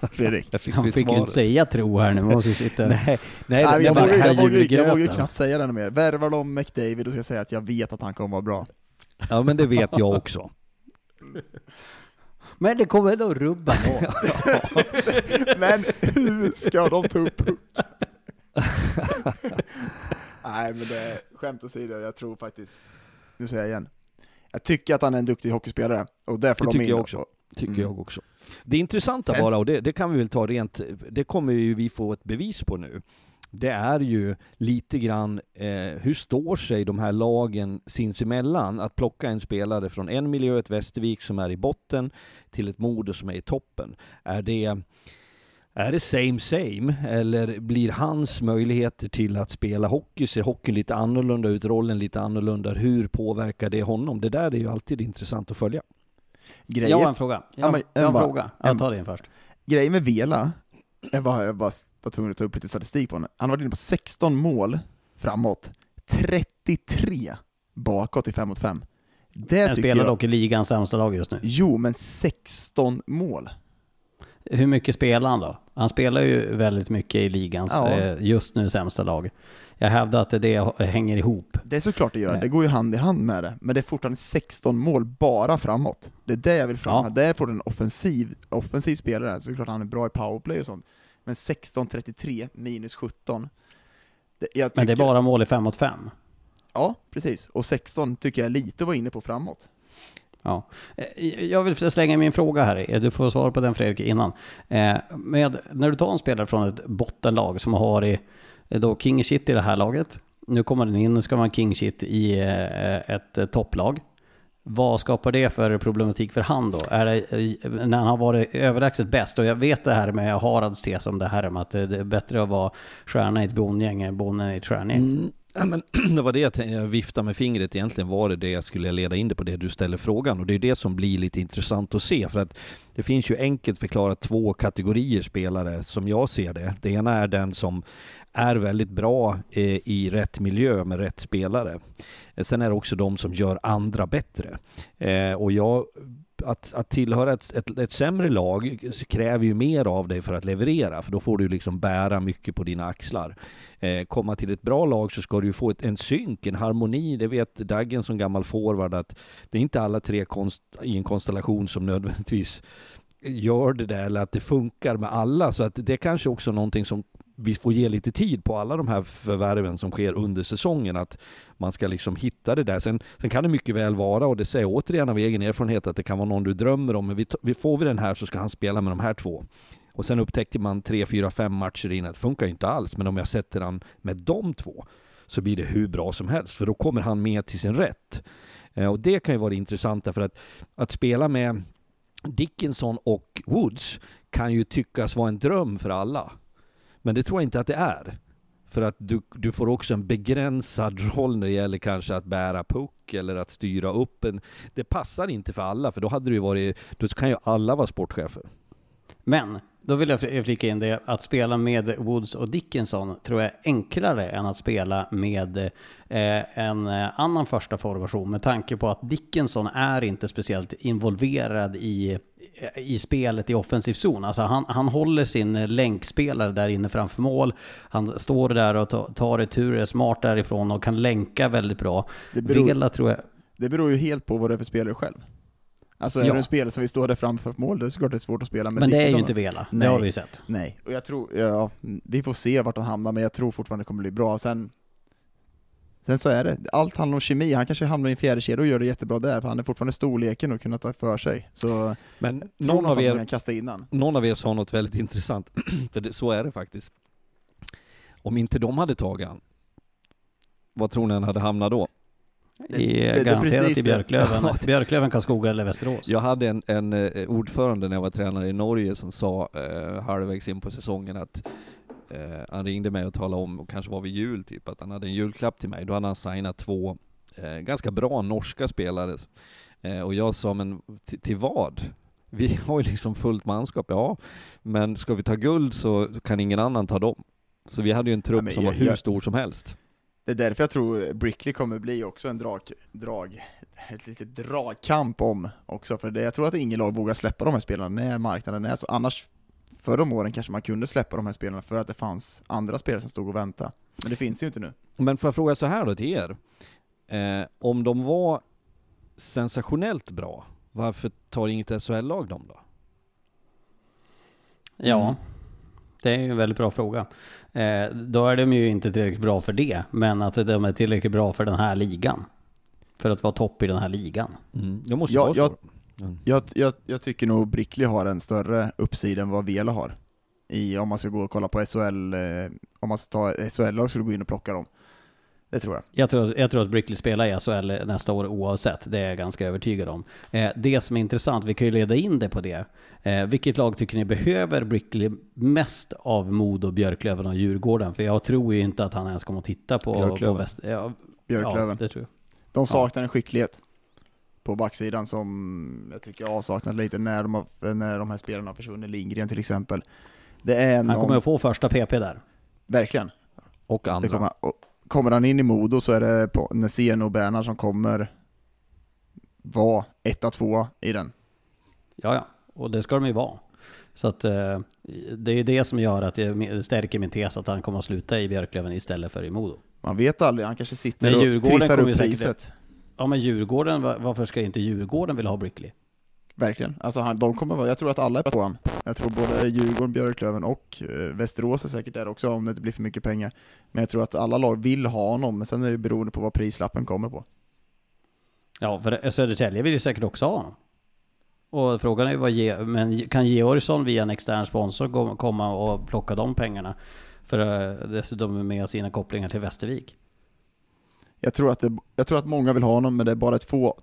Fredrik. Jag fick Han fick ju inte säga tro här nu, man måste ju sitta... Nej, nej, Nej, jag, vågar, jag, vågar, jag vågar ju knappt säga det mer. Värvar de McDavid, då ska jag säga att jag vet att han kommer vara bra. ja men det vet jag också. Men det kommer ändå rubba då. Men hur ska de ta upp puck? Nej men det, skämt åsido, jag tror faktiskt, nu säger jag igen, jag tycker att han är en duktig hockeyspelare, och därför Det de tycker in jag också. Tycker Mm. jag också. Det intressanta Sen- bara, och det, det kan vi väl ta rent, det kommer ju vi få ett bevis på nu. Det är ju lite grann, eh, hur står sig de här lagen sinsemellan? Att plocka en spelare från en miljö, ett Västervik som är i botten, till ett Modo som är i toppen. Är det, är det same same? Eller blir hans möjligheter till att spela hockey, ser hockeyn lite annorlunda ut, rollen lite annorlunda? Hur påverkar det honom? Det där är ju alltid intressant att följa. Grejer, Jag har en fråga. Jag, Ja, men- jag har en bara- fråga. Jag tar din först. grejen med Vela, jag bara, jag bara var tvungen att ta upp lite statistik på honom. Han har varit inne på 16 mål framåt, 33 bakåt i 5 mot 5. Det Jag spelar jag, dock i ligans sämsta lag just nu. jo men 16 mål. Hur mycket spelar han då? Han spelar ju väldigt mycket i ligans Ja. eh, just nu sämsta lag. Jag hävdar att det hänger ihop. Det är såklart det gör, Nej. det går ju hand i hand med det, men det är fortfarande 16 mål bara framåt. Det är det jag vill framhäva, Ja. där får du en offensiv, offensiv spelare, så det är klart han är bra i powerplay och sånt. Men 16-33 minus 17. Det, jag Men det är tycker- bara mål i 5 mot 5. Ja, precis. Och 16 tycker jag lite var inne på framåt. Ja. Eh, jag vill slänga min fråga här. Eh, du får svara på den Fredrik innan. Eh, med, när du tar en spelare från ett bottenlag som har i, då king shit i det här laget. Nu kommer den in, nu ska man king shit i ett topplag. Vad skapar det för problematik för han då? Är det när han har varit överlägset bäst? Och jag vet det här med Harads tes om det här med att det är bättre att vara stjärna i ett bondgäng än bonden i ett stjärngäng. Mm. Ja, men det var det jag, tänkte- jag viftade med fingret egentligen var det det jag skulle leda in det på det du ställer frågan och det är det som blir lite intressant att se för att det finns ju enkelt förklarat två kategorier spelare som jag ser det. Det ena är den som är väldigt bra eh, i rätt miljö med rätt spelare. Eh, sen är det också de som gör andra bättre. Eh, och jag att, att tillhöra ett, ett, ett sämre lag kräver ju mer av dig för att leverera, för då får du liksom bära mycket på dina axlar. Eh, komma till ett bra lag så ska du ju få ett, en synk, en harmoni. Det vet Daggen som gammal forward att det är inte alla tre konst, i en konstellation som nödvändigtvis gör det där eller att det funkar med alla. Så att det är kanske också någonting som vi får ge lite tid på alla de här förvärven som sker under säsongen. Att man ska liksom hitta det där. Sen, sen kan det mycket väl vara, och det säger jag återigen av egen erfarenhet, att det kan vara någon du drömmer om. Men vi får vi den här så ska han spela med de här två. Och sen upptäcker man tre, fyra, fem matcher in att det funkar ju inte alls. Men om jag sätter han med de två så blir det hur bra som helst. För då kommer han med till sin rätt. Eh, och det kan ju vara intressant därför att, att spela med Dickinson och Woods kan ju tyckas vara en dröm för alla. Men det tror jag inte att det är. För att du, du får också en begränsad roll när det gäller kanske att bära puck eller att styra upp en. Det passar inte för alla, för då hade det ju varit, då kan ju alla vara sportchefer. Men då vill jag flika in det, att spela med Woods och Dickinson tror jag är enklare än att spela med eh, en annan första formation med tanke på att Dickinson är inte speciellt involverad i, i spelet i offensiv zon. Alltså han, han håller sin länkspelare där inne framför mål. Han står där och tar returer smart därifrån och kan länka väldigt bra. Det beror, Vela tror jag... Det beror ju helt på vad det är för spelare själv. Alltså är Ja. du en spelare som vill stå där framför mål, då är det såklart det är svårt att spela med Men det är ju inte Vela, det Nej. har vi ju sett. Nej, och jag tror, ja, vi får se vart han hamnar, men jag tror fortfarande det kommer bli bra. Sen, sen så är det, allt handlar om kemi, han kanske hamnar i en fjärde kedja och gör det jättebra där, för han är fortfarande storleken och kunna ta för sig. Så Men någon av, er, kasta innan. någon av er sa något väldigt intressant, för det, så är det faktiskt. Om inte de hade tagit han, vad tror ni han hade hamnat då? I, det är garanterat precis i det. Björklöven. Ja, det- Björklöven, Karlskoga eller Västerås. Jag hade en, en eh, ordförande när jag var tränare i Norge som sa eh, halvvägs in på säsongen att eh, han ringde mig och talade om, och kanske var vid jul typ, att han hade en julklapp till mig. Då hade han signat två eh, ganska bra norska spelare. Eh, och jag sa, men till, vad? Vi har ju liksom fullt manskap, ja. Men ska vi ta guld så kan ingen annan ta dem. Så vi hade ju en trupp Ja, som var jag- hur jag- stor som helst. Det är därför jag tror Brickley kommer bli också en drag, drag ett litet dragkamp om också, för det, jag tror att ingen lag vågar släppa de här spelarna när marknaden är så. Annars, förr om åren kanske man kunde släppa de här spelarna för att det fanns andra spelare som stod och väntade. Men det finns ju inte nu. Men får jag fråga så här då till er? Eh, om de var sensationellt bra, varför tar inget SHL-lag dem då? Ja, Mm. Det är ju en väldigt bra fråga. Eh, då är de ju inte tillräckligt bra för det, men att de är tillräckligt bra för den här ligan. För att vara topp i den här ligan. Mm. Det måste Ja, vara så. jag- Mm. Jag, jag, jag tycker nog Brickley har en större uppsida än vad Vela har. I, om man ska gå och kolla på SHL, eh, om man ska ta SHL-lag skulle gå in och plocka dem. Det tror jag. Jag tror, jag tror att Brickley spelar i SHL nästa år oavsett, det är jag ganska övertygad om. Eh, det som är intressant, vi kan ju leda in det på det. Eh, vilket lag tycker ni behöver Brickley mest av Modo, Björklöven och Djurgården? För jag tror ju inte att han ens kommer att titta på, på Björklöven. väst... Ja, Björklöven. Ja, det tror jag. De saknar en skicklighet på backsidan som jag tycker jag har saknat lite när de, har, när de här spelarna har försvunnit. Lindgren till exempel. Det är Han någon, kommer att få första PP där. verkligen. Och Det andra. Kommer, han in i Modo så är det på Nässén och Bernhard som kommer vara etta, tvåa i den. Ja, ja. Och det ska de ju vara. Så att eh, det är det som gör att det stärker min tes att han kommer att sluta i Björklöven istället för i Modo. Man vet aldrig, han kanske sitter Men och trissar upp säkert- priset. Ja men Djurgården, va- varför ska inte Djurgården vilja ha Brickley? Verkligen. Alltså han, de kommer vara, jag tror att alla är på honom. Jag tror både Djurgården, Björklöven och eh, Västerås är säkert där också om det inte blir för mycket pengar. Men jag tror att alla lag vill ha honom, men sen är det beroende på vad prislappen kommer på. Ja, för Södertälje vill ju säkert också ha honom. Och frågan är ju vad, Ge- men kan Georgsson via en extern sponsor komma och plocka de pengarna? För eh, dessutom med sina kopplingar till Västervik. Jag tror, att det, jag tror att många vill ha honom, men det är bara ett få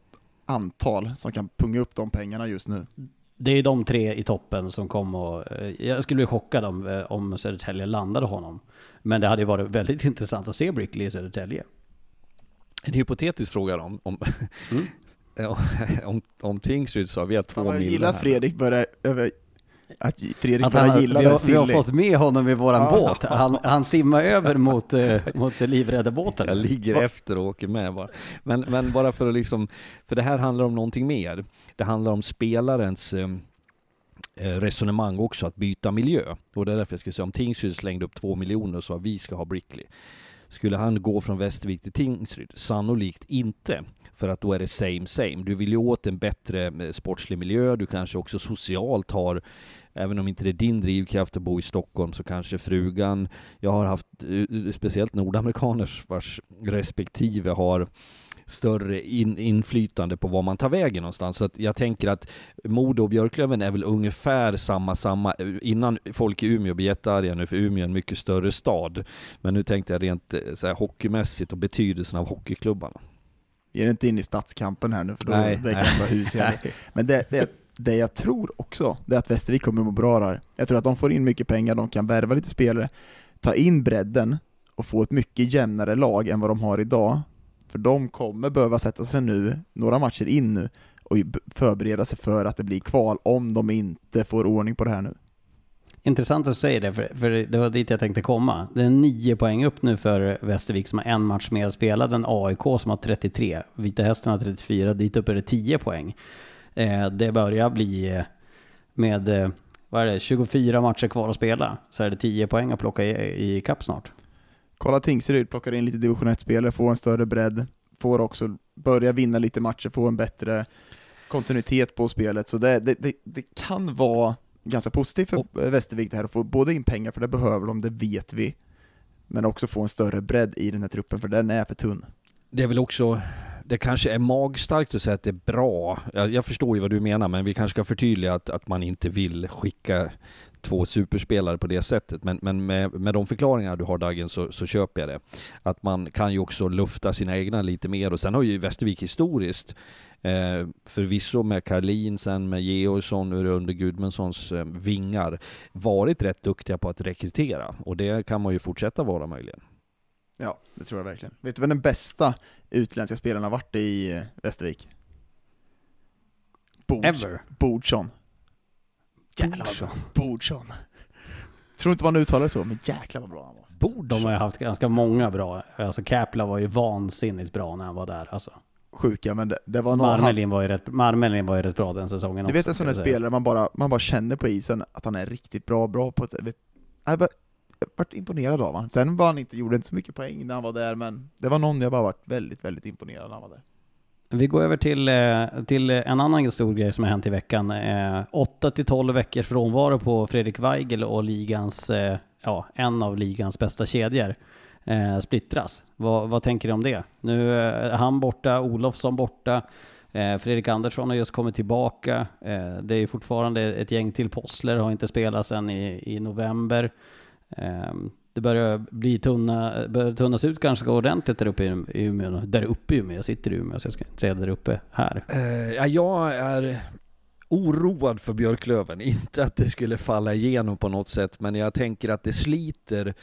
antal som kan punga upp de pengarna just nu. Det är de tre i toppen som kom och... eh, Jag skulle bli chockad om, eh, om Södertälje landade honom. Men det hade ju varit väldigt intressant att se Brickley i Södertälje. En hypotetisk fråga då, om, om, Mm. om, om Tingsryd vi har två Fan, vad jag miljoner gillar här. Fredrik börjar, över, att Fredrik Att han, gilla vi, den har, vi har silly. fått med honom i våran Ja. båt. Han, han simmar över mot, eh, mot livräddarbåten. Jag ligger efter och åker med bara. Men, men bara för att liksom, för det här handlar om någonting mer. Det handlar om spelarens eh, eh, resonemang också, att byta miljö. Och det är därför jag skulle säga, om Tingsryd slängde upp två miljoner så att vi ska ha Brickley. Skulle han gå från Västervik till Tingsryd? Sannolikt inte. För att då är det same same. Du vill ju åt en bättre eh, sportslig miljö, du kanske också socialt har Även om inte det är din drivkraft att bo i Stockholm så kanske frugan, jag har haft eh, eh, speciellt nordamerikaners vars respektive har större in, inflytande på var man tar vägen någonstans. Så att jag tänker att Modo och Björklöven är väl ungefär samma, samma, innan folk i Umeå blir jättearga nu, för Umeå är en mycket större stad. Men nu tänkte jag rent eh, så här, hockeymässigt och betydelsen av hockeyklubbarna. Ge inte in i stadskampen här nu, för då Nej, det kan nej. vara hus. Men det, det, det jag tror också, det är att Västervik kommer må bra där. Jag tror att de får in mycket pengar, de kan värva lite spelare, ta in bredden och få ett mycket jämnare lag än vad de har idag. För de kommer behöva sätta sig nu, några matcher in nu, och förbereda sig för att det blir kval om de inte får ordning på det här nu. Intressant att du säger det, för, för det var dit jag tänkte komma. Det är nio poäng upp nu för Västervik som har en match mer spelad än AIK som har 33. Vita Hästen har 34, dit upp är det 10 poäng. Eh, det börjar bli eh, med, eh, vad är det, 24 matcher kvar att spela, så är det 10 poäng att plocka i, i kapp snart. Kolla Tingsryd, plockar in lite division 1-spelare, får en större bredd, får också börja vinna lite matcher, få en bättre kontinuitet på spelet. Så det, det, det, det kan vara ganska positivt för Västervik det här att få både in pengar, för det behöver de, det vet vi, men också få en större bredd i den här truppen, för den är för tunn. Det är väl också, det kanske är magstarkt att säga att det är bra. Jag, jag förstår ju vad du menar, men vi kanske ska förtydliga att, att man inte vill skicka två superspelare på det sättet. Men, men med, med de förklaringar du har Dagen så, så köper jag det. Att man kan ju också lufta sina egna lite mer och sen har ju Västervik historiskt Eh, förvisso med Karlin, sen med Georgsson under Gudmundssons eh, vingar varit rätt duktiga på att rekrytera och det kan man ju fortsätta vara möjligen. Ja, det tror jag verkligen. Vet du vem den bästa utländska spelaren har varit i eh, Västervik? Bords- Ever. Bordsson. Jävlar. Bordsson. Tror inte man uttalar det så, men jäklar vad bra han var. De har ju haft ganska många bra, alltså Käpla var ju vansinnigt bra när han var där alltså. Sjuka, men det, det var någon... han- Marmelin var ju rätt, Marmelin var ju rätt bra den säsongen Du vet också, en sån där spelare man bara, man bara känner på isen att han är riktigt bra, bra på ett... Vet, jag vart imponerad av honom. Sen var han inte, gjorde inte så mycket poäng när han var där, men det var någon jag bara varit väldigt, väldigt imponerad när han var där. Vi går över till, eh, till en annan stor grej som har hänt i veckan. Eh, 8 till 12 veckors frånvaro på Fredrik Weigel och ligans, eh, ja, en av ligans bästa kedjor splittras. Vad, vad tänker du om det? Nu är han borta, Olofsson borta, Fredrik Andersson har just kommit tillbaka. Det är fortfarande ett gäng till Possler, har inte spelat sedan i, i november. Ehm, det börjar bli tunna, börjar tunnas ut ganska ordentligt där uppe i Umeå. Där uppe i Umeå, jag sitter i Umeå så jag ska inte säga där uppe här. Eh, ja, jag är oroad för Björklöven. Inte att det skulle falla igenom på något sätt, men jag tänker att det sliter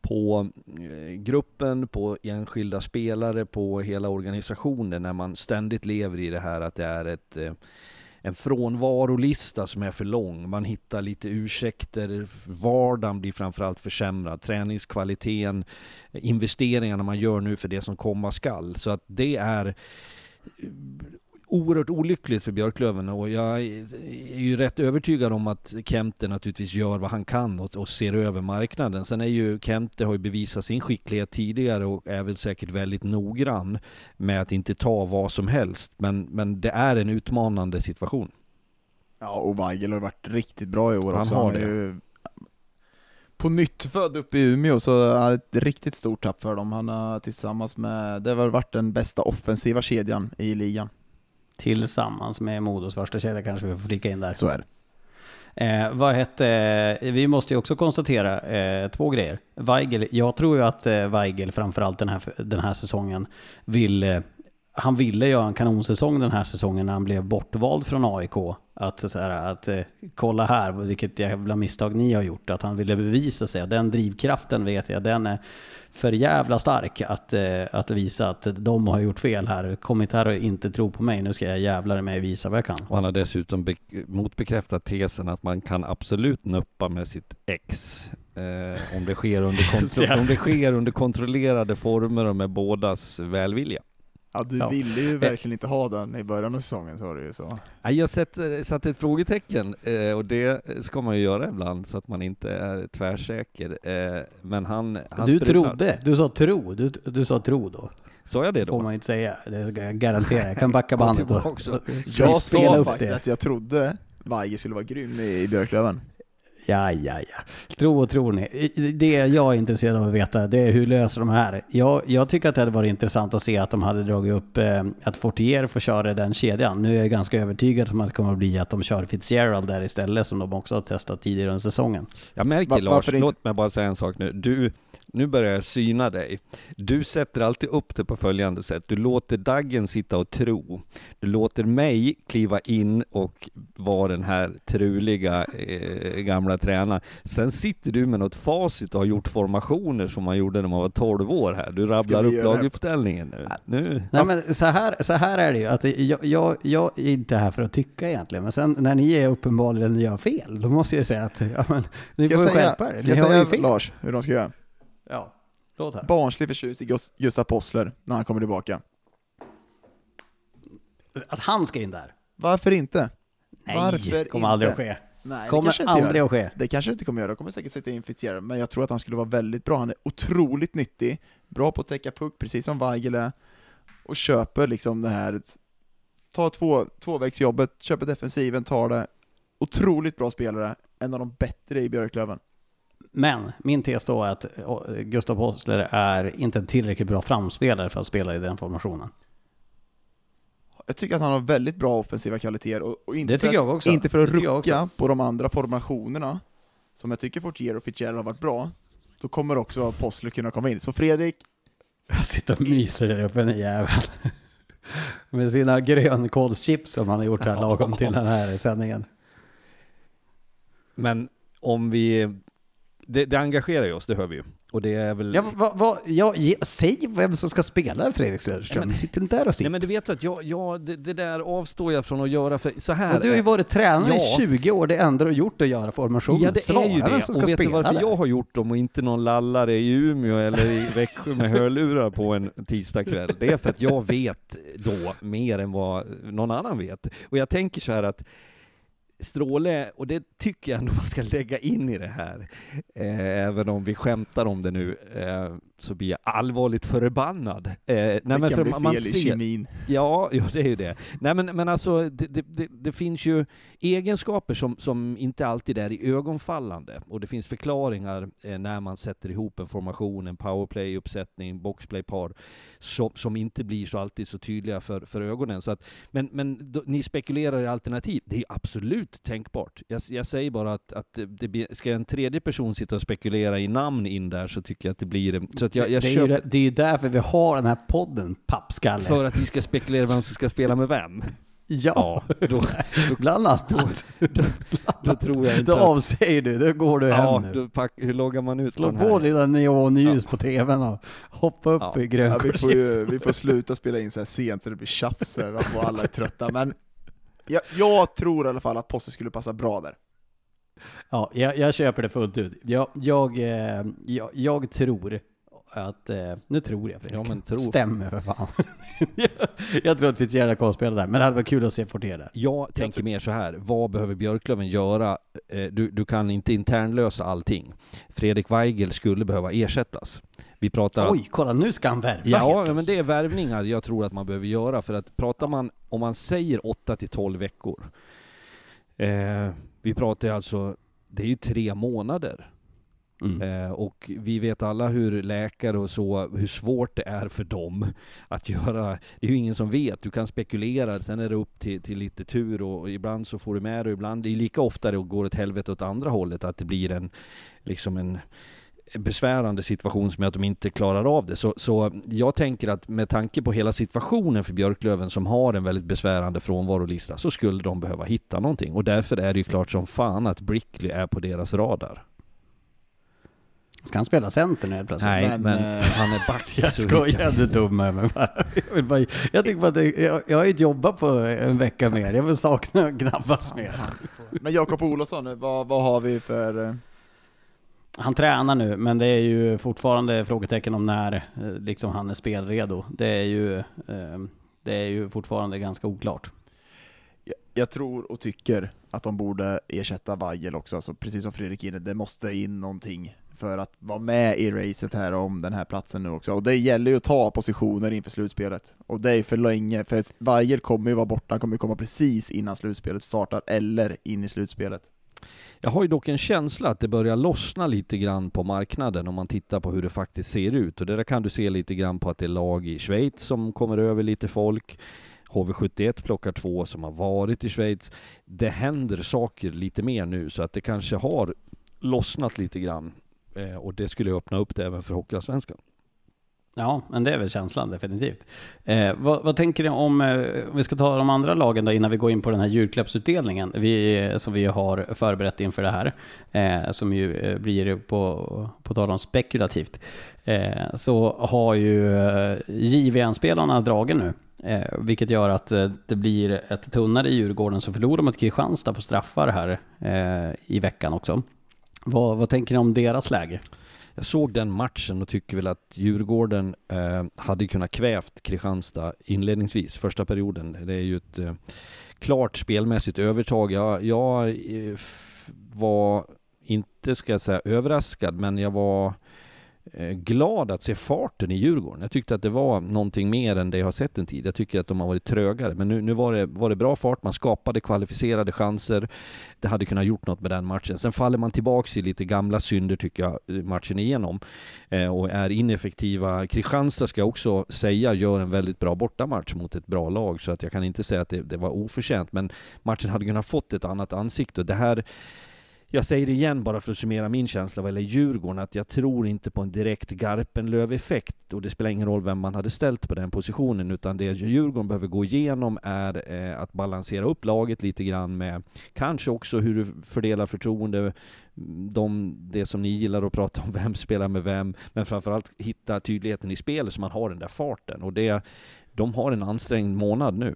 på eh, gruppen, på enskilda spelare, på hela organisationen när man ständigt lever i det här att det är ett eh, en frånvarolista som är för lång. Man hittar lite ursäkter. Vardagen blir framförallt försämrad. Träningskvaliteten, investeringarna man gör nu för det som komma skall. Så att det är oerhört olyckligt för Björklöven och jag är ju rätt övertygad om att Kemte naturligtvis gör vad han kan och, och ser över marknaden. Sen är ju Kemte har ju bevisat sin skicklighet tidigare och är väl säkert väldigt noggrann med att inte ta vad som helst. Men, men det är en utmanande situation. Ja, och Weigel har varit riktigt bra i år Han också. har är det. ju på nytt född uppe i Umeå, så är det ett riktigt stort tapp för dem. Han har tillsammans med, det har varit den bästa offensiva kedjan i ligan. Tillsammans med Modos första kedja kanske vi får flika in där. Så är det. Eh, vad hette, vi måste ju också konstatera eh, två grejer. Weigel, jag tror ju att eh, Weigel framförallt den här, den här säsongen vill, eh, han ville göra en kanonsäsong den här säsongen när han blev bortvald från AIK. Att, så här, att eh, kolla här vilket jävla misstag ni har gjort. Att han ville bevisa sig. Den drivkraften vet jag, den är för jävla stark att, eh, att visa att de har gjort fel här. Kommit här och inte tro på mig. Nu ska jag jävlar mig visa vad jag kan. Och han har dessutom be- motbekräftat tesen att man kan absolut nuppa med sitt ex. Eh, om, det sker under kontro- om det sker under kontrollerade former och med bådas välvilja. Ja, du Ja. ville ju verkligen inte ha den i början av säsongen, sa du ju så. Nej, Jag sätter, satte ett frågetecken eh, och det ska man ju göra ibland så att man inte är tvärsäker. Eh, Men han, han Du sprudlar. trodde, du sa tro, du, du sa tro då. Sa jag det Det får då? man inte säga, det ska jag garantera. Jag kan backa bandet och, och, Jag sa upp faktiskt det. att jag trodde Weige skulle vara grym i, i Björklöven. Ja, ja, ja. Tro och tror ni. Det jag är intresserad av att veta, det är hur löser de här? Jag, jag tycker att det hade varit intressant att se att de hade dragit upp eh, att Fortier får köra den kedjan. Nu är jag ganska övertygad om att det kommer att bli att de kör Fitzgerald där istället, som de också har testat tidigare under säsongen. Jag märker Va- Lars, inte- låt mig bara säga en sak nu. Du, nu börjar jag syna dig. Du sätter alltid upp det på följande sätt. Du låter Daggen sitta och tro. Du låter mig kliva in och vara den här truliga eh, gamla tränaren. Sen sitter du med något facit och har gjort formationer som man gjorde när man var 12 år här. Du rabblar upp laguppställningen nu. nu. Nej men så här, så här är det ju, att jag, jag, jag är inte här för att tycka egentligen, men sen när ni är uppenbarligen gör fel, då måste jag säga att, ja men, ni Ska får skärpa er. ska Ni jag säga fel. Lars hur de ska göra? Ja, låt här. Barnslig förtjust i Gus- Gustav Possler när han kommer tillbaka. Att han ska in där? Varför inte? Nej, Varför kommer aldrig att inte? ske. Nej, det Kommer kanske inte aldrig gör. att ske. Det kanske inte kommer göra, de kommer säkert sätta in Fitzgerald, men jag tror att han skulle vara väldigt bra. Han är otroligt nyttig, bra på att täcka puck, precis som Weigel är, och köper liksom det här, ta två, tvåvägsjobbet, köper defensiven, tar det. Otroligt bra spelare, en av de bättre i Björklöven. Men min tes då är att eh, Gustav Possler är inte en tillräckligt bra framspelare för att spela i den formationen. Jag tycker att han har väldigt bra offensiva kvaliteter, och, och inte, Det tycker för att, jag också. inte för att rucka på de andra formationerna, som jag tycker Fortier och Fitzgerald har varit bra, då kommer också Possler kunna komma in. Så Fredrik, Jag sitter och myser där uppe, den jäveln. Med sina grönkålschips som han har gjort här lagom till den här sändningen. Men om vi... Det, det engagerar ju oss, det hör vi ju. Och det är väl... Ja, vad, vad, ja, ge, säg vem som ska spela Fredrik Söderström. Nej, men- Sitt inte där och sitt. Nej men du vet att jag, jag det, det där avstår jag från att göra för så här och du har ju varit tränare Ja. i 20 år, det enda du har gjort är att göra formationen. Ja det Svara är ju det. Och vet du varför där. jag har gjort dem och inte någon lallare i Umeå eller i Växjö med hörlurar på en tisdagkväll? Det är för att jag vet då mer än vad någon annan vet. Och jag tänker så här att Stråle, och det tycker jag ändå man ska lägga in i det här, eh, även om vi skämtar om det nu, eh, så blir jag allvarligt förbannad. Eh, nej, det men kan bli man fel i ser- kemin. Ja, ja, det är ju det. Nej men, men alltså, det, det, det, finns ju egenskaper som, som inte alltid är i ögonfallande. Och det finns förklaringar eh, när man sätter ihop en formation, en powerplay-uppsättning, boxplay-par, som, som inte blir så alltid så tydliga för, för ögonen. Så att, men men då, ni spekulerar i alternativ. Det är absolut tänkbart. Jag, jag säger bara att, att det, ska en tredje person sitta och spekulera i namn in där så tycker jag att det blir... Så att jag, jag det, är ju, köper... det, det är ju därför vi har den här podden, pappskalle. För att vi ska spekulera vem som ska spela med vem? ja, Ja, då, bland annat. då tror jag inte Då avsäger du, då går du Ja, hem nu. då pack, hur loggar man ut Slå på här? lilla neonljus på tvn och hoppa upp Ja. i Ja, vi, får ju, vi får sluta spela in så här sent så det blir tjafs och alla är trötta, men jag, jag tror i alla fall att Posse skulle passa bra där. Ja, jag, jag köper det fullt ut. Jag, jag, eh, jag, jag tror att, eh, nu tror jag Fredrik. Ja, men tro. Stämmer för fan. jag, tror att Fitzgerald kommer spela där, men det hade varit kul att se Fortier där. Jag tänker mer så här, vad behöver Björklöven göra? Eh, Du, du kan inte internlösa allting. Fredrik Weigel skulle behöva ersättas. Vi pratar... Oj, kolla nu ska han värva Ja, men det är värvningar jag tror att man behöver göra för att pratar man, om man säger 8 till 12 veckor. Eh, vi pratar ju alltså, det är ju tre månader. Mm. Eh, och vi vet alla hur läkare och så, hur svårt det är för dem att göra. Det är ju ingen som vet. Du kan spekulera, sen är det upp till, till lite tur och, och ibland så får du med det och ibland, det är lika ofta det går åt helvete åt andra hållet, att det blir en, liksom en besvärande situation som gör att de inte klarar av det. Så, så jag tänker att med tanke på hela situationen för Björklöven som har en väldigt besvärande frånvarolista så skulle de behöva hitta någonting. Och därför är det ju klart som fan att Brickley är på deras radar. Ska han spela center nu helt plötsligt? Nej, men, men, eh, han är back. Jag skojar, du är dum med mig bara. Jag, vill bara, jag tycker bara att det, jag, jag har inte jobbat på en vecka mer. Jag vill sakna grabbas mer. Men Jakob Olofsson, vad, vad har vi för... eh, han tränar nu, men det är ju fortfarande frågetecken om när eh, liksom han är spelredo. Det är ju, det är ju fortfarande ganska oklart. Jag, jag tror och tycker att de borde ersätta Weigel också, alltså precis som Fredrik inne, det måste in någonting för att vara med i racet här om den här platsen nu också. Och det gäller ju att ta positioner inför slutspelet. Och det är för länge, för Weigel kommer ju vara borta, han kommer ju komma precis innan slutspelet startar, eller in i slutspelet. Jag har ju dock en känsla att det börjar lossna lite grann på marknaden om man tittar på hur det faktiskt ser ut. Och det där kan du se lite grann på att det är lag i Schweiz som kommer över lite folk. HV71 plockar två som har varit i Schweiz. Det händer saker lite mer nu så att det kanske har lossnat lite grann. Eh, och det skulle öppna upp det även för Hockeyallsvenskan. Ja, men det är väl känslan definitivt. Eh, vad, vad, tänker ni om, eh, vi ska ta de andra lagen då innan vi går in på den här julklappsutdelningen vi, eh, som vi har förberett inför det här, eh, som ju eh, blir på, på tal om spekulativt, eh, så har ju eh, JVM-spelarna dragen nu. Eh, vilket gör att eh, det blir ett tunnare i Djurgården som förlorar mot Kristianstad på straffar här eh, i veckan också. Vad, vad tänker ni om deras läge? Jag såg den matchen och tycker väl att Djurgården eh, hade kunnat kvävt Kristianstad inledningsvis, första perioden. Det är ju ett eh, klart spelmässigt övertag. Jag, jag eh, var inte, ska jag säga, överraskad, men jag var Eh, Eh, glad att se farten i Djurgården. Jag tyckte att det var någonting mer än det jag har sett en tid. Jag tycker att de har varit trögare, men nu, nu var, det, var det bra fart. Man skapade kvalificerade chanser. Det hade kunnat gjort något med den matchen. Sen faller man tillbaks i lite gamla synder tycker jag, eh, matchen igenom. Eh, och är ineffektiva. Kristianstad ska jag också säga gör en väldigt bra bortamatch mot ett bra lag, så att jag kan inte säga att det, det var oförtjänt. Men matchen hade kunnat fått ett annat ansikte. Det här jag säger det igen bara för att summera min känsla vad gäller Djurgården, att jag tror inte på en direkt Garpenlöv-effekt. Och det spelar ingen roll vem man hade ställt på den positionen, utan det Djurgården behöver gå igenom är eh, att balansera upp laget lite grann med kanske också hur du fördelar förtroende, de, det som ni gillar att prata om, vem spelar med vem, men framförallt hitta tydligheten i spelet så man har den där farten. Och det, de har en ansträngd månad nu.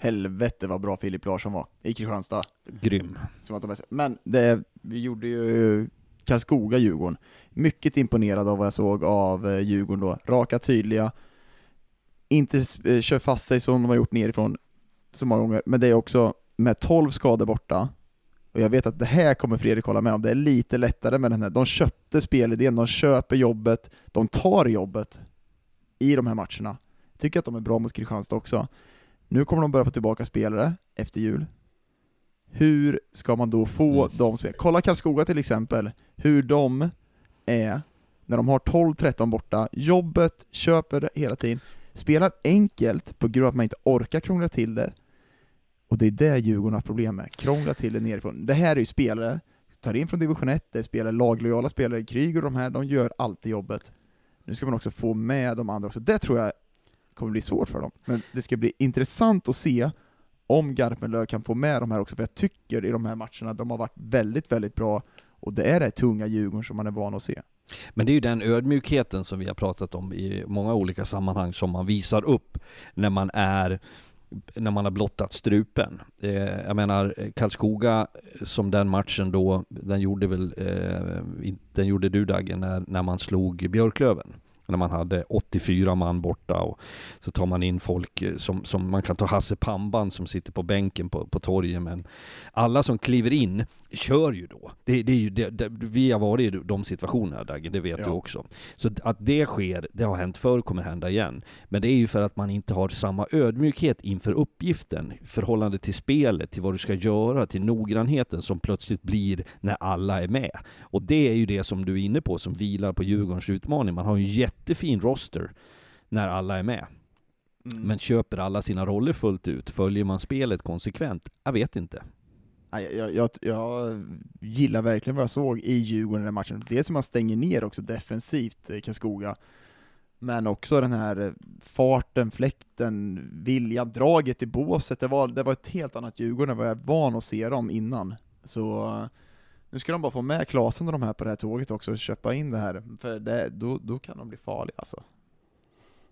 Helvete vad bra Filip Larsson var i Kristianstad. Grym. Som att de Men det, vi gjorde ju Karlskoga-Djurgården. Mycket imponerad av vad jag såg av eh, Djurgården då. Raka, tydliga, inte eh, kör fast sig som de har gjort nerifrån så många gånger, men det är också med 12 skador borta, och jag vet att det här kommer Fredrik hålla med om, det är lite lättare med den här, de köpte spelidén, de köper jobbet, de tar jobbet i de här matcherna. Jag tycker att de är bra mot Kristianstad också. Nu kommer de börja få tillbaka spelare efter jul. Hur ska man då få mm. de spelare? Kolla Karlskoga till exempel, hur de är när de har 12-13 borta, jobbet, köper hela tiden, spelar enkelt på grund av att man inte orkar krångla till det. Och det är det Djurgården har problem med, krångla till det nerifrån. Det här är ju spelare, tar in från division 1, det är spelare, laglojala spelare, Kryger och de här, de gör alltid jobbet. Nu ska man också få med de andra också. Det tror jag kommer bli svårt för dem. Men det ska bli intressant att se om Garpenlöv kan få med de här också, för jag tycker i de här matcherna de har varit väldigt, väldigt bra, och det är det tunga Djurgården som man är van att se. Men det är ju den ödmjukheten som vi har pratat om i många olika sammanhang som man visar upp när man är när man har blottat strupen. Eh, jag menar, Karlskoga som den matchen då, den gjorde väl, eh, den gjorde du Dagge, när, när man slog Björklöven när man hade 84 man borta och så tar man in folk eh, som, som man kan ta Hasse Pamban som sitter på bänken på, på torget men alla som kliver in kör ju då. Det, det är ju, det, det, vi har varit i de situationerna Dagge, det vet ja. du också. Så att det sker, det har hänt förr, kommer hända igen. Men det är ju för att man inte har samma ödmjukhet inför uppgiften, förhållande till spelet, till vad du ska göra, till noggrannheten som plötsligt blir när alla är med. Och det är ju det som du är inne på, som vilar på Djurgårdens utmaning. Man har ju en jättefin roster när alla är med. Mm. Men köper alla sina roller fullt ut? Följer man spelet konsekvent? Jag vet inte. Jag, jag, jag, gillar verkligen vad jag såg i Djurgården i den matchen. Dels som man stänger ner också defensivt eh, Karlskoga, men också den här eh, farten, fläkten, viljan, draget i båset. Det var, det var ett helt annat Djurgården än vad jag är van att se dem innan. Så eh, nu ska de bara få med Klasen och de här på det här tåget också och köpa in det här, för det, då, då kan de bli farliga alltså.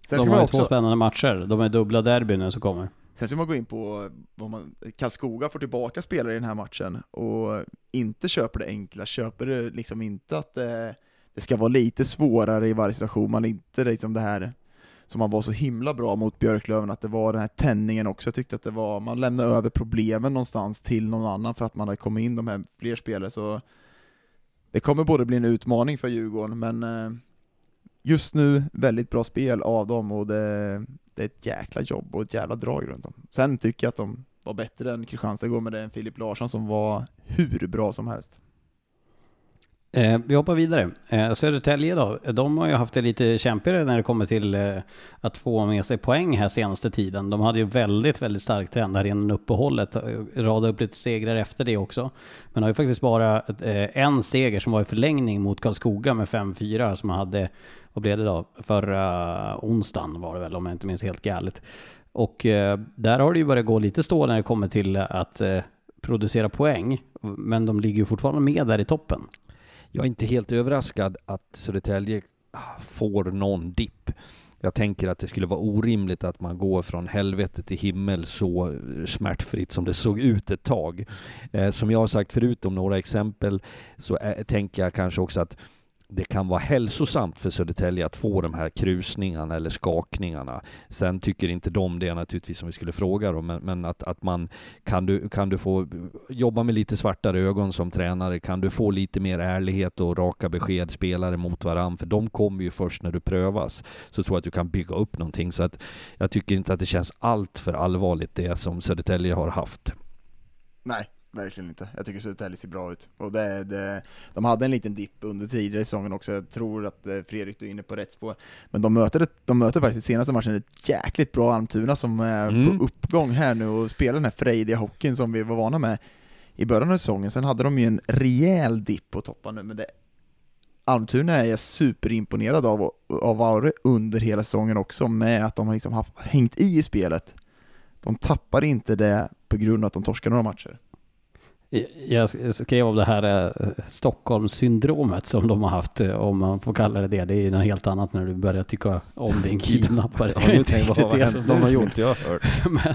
Sen de har också... två spännande matcher, de är dubbla derbyn nu som kommer. Sen ska man gå in på vad man, Karlskoga får tillbaka spelare i den här matchen och inte köper det enkla, köper det liksom inte att det, det ska vara lite svårare i varje situation, man inte liksom det här som man var så himla bra mot Björklöven, att det var den här tändningen också, jag tyckte att det var, man lämnade över problemen någonstans till någon annan för att man hade kommit in de här fler spelare, så det kommer både bli en utmaning för Djurgården, men eh, just nu väldigt bra spel av dem och det, det är ett jäkla jobb och ett jävla drag runt dem. Sen tycker jag att de var bättre än Kristianstad igår med det Filip Larsson som var hur bra som helst. Eh, vi hoppar vidare. Eh, Södertälje då, de har ju haft det lite kämpigare när det kommer till eh, att få med sig poäng här senaste tiden. De hade ju väldigt, väldigt stark trend här innan uppehållet, eh, radade upp lite segrar efter det också. Men har ju faktiskt bara eh, en seger som var i förlängning mot Karlskoga med 5-4 som hade, vad blev det då, förra onsdagen var det väl om jag inte minns helt galet. Och eh, där har det ju börjat gå lite stå när det kommer till att eh, producera poäng. Men de ligger ju fortfarande med där i toppen. Jag är inte helt överraskad att Södertälje får någon dipp. Jag tänker att det skulle vara orimligt att man går från helvete till himmel så smärtfritt som det såg ut ett tag. Eh, som jag har sagt förut om några exempel så är, tänker jag kanske också att det kan vara hälsosamt för Södertälje att få de här krusningarna eller skakningarna. Sen tycker inte de det naturligtvis som vi skulle fråga dem, men, men, att, att man kan du, kan du få jobba med lite svartare ögon som tränare, kan du få lite mer ärlighet och raka besked spelare mot varandra, för de kommer ju först när du prövas, så tror jag att du kan bygga upp någonting. Så att jag tycker inte att det känns allt för allvarligt det som Södertälje har haft. Nej, verkligen inte. Jag tycker Södertälje ser bra ut. Och det, det, de hade en liten dipp under tidigare säsongen också, jag tror att eh, Fredrik är inne på rätt spår. Men de möter, de möter faktiskt senaste matchen ett jäkligt bra Almtuna som är mm. på uppgång här nu och spelar den här frejdiga hockeyn som vi var vana med i början av säsongen. Sen hade de ju en rejäl dipp på toppen nu, men det Almtuna är jag superimponerad av har varit under hela säsongen också med att de har liksom haft, hängt i i spelet. De tappar inte det på grund av att de torskar några matcher. Jag skrev om det här eh, Stockholmssyndromet som de har haft, eh, om man får kalla det det. Det är ju något helt annat när du börjar tycka om din kidnappare. ja, det är det som de har gjort, jag har men,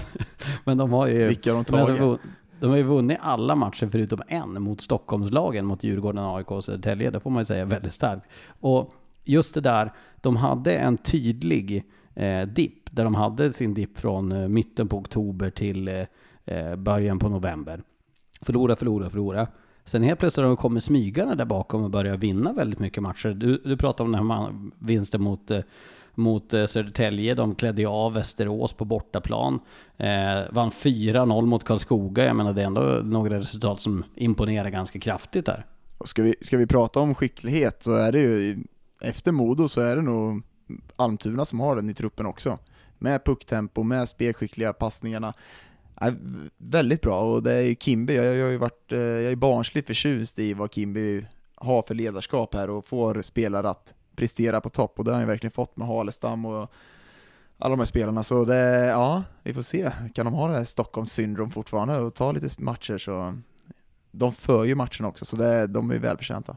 men de har ju... Vilka har de tagit? De har ju vunnit alla matcher förutom en mot Stockholmslagen, mot Djurgården, AIK och Södertälje. Det får man ju säga väldigt starkt. Och just det där, de hade en tydlig eh, dipp, där de hade sin dipp från eh, mitten på oktober till eh, början på november. Förlora, förlora, förlora. Sen helt plötsligt har de kommit smygande där bakom och börjat vinna väldigt mycket matcher. Du, du pratade om den här vinsten mot, eh, mot eh, Södertälje. De klädde ju av Västerås på bortaplan. Eh, vann 4-0 mot Karlskoga. Jag menar det är ändå några resultat som imponerar ganska kraftigt där. Ska, vi, ska vi prata om skicklighet så är det ju, efter Modo så är det nog Almtuna som har den i truppen också. Med pucktempo, med spelskickliga passningarna. Ja, väldigt bra, och det är ju Kimby, jag, jag har ju varit, eh, jag är barnsligt förtjust i vad Kimby har för ledarskap här och får spelare att prestera på topp, och det har han ju verkligen fått med Halestam och alla de här spelarna, så det, ja, vi får se. Kan de ha det här Stockholms syndrom fortfarande och ta lite matcher så de för ju matchen också, så det, de är välförtjänta.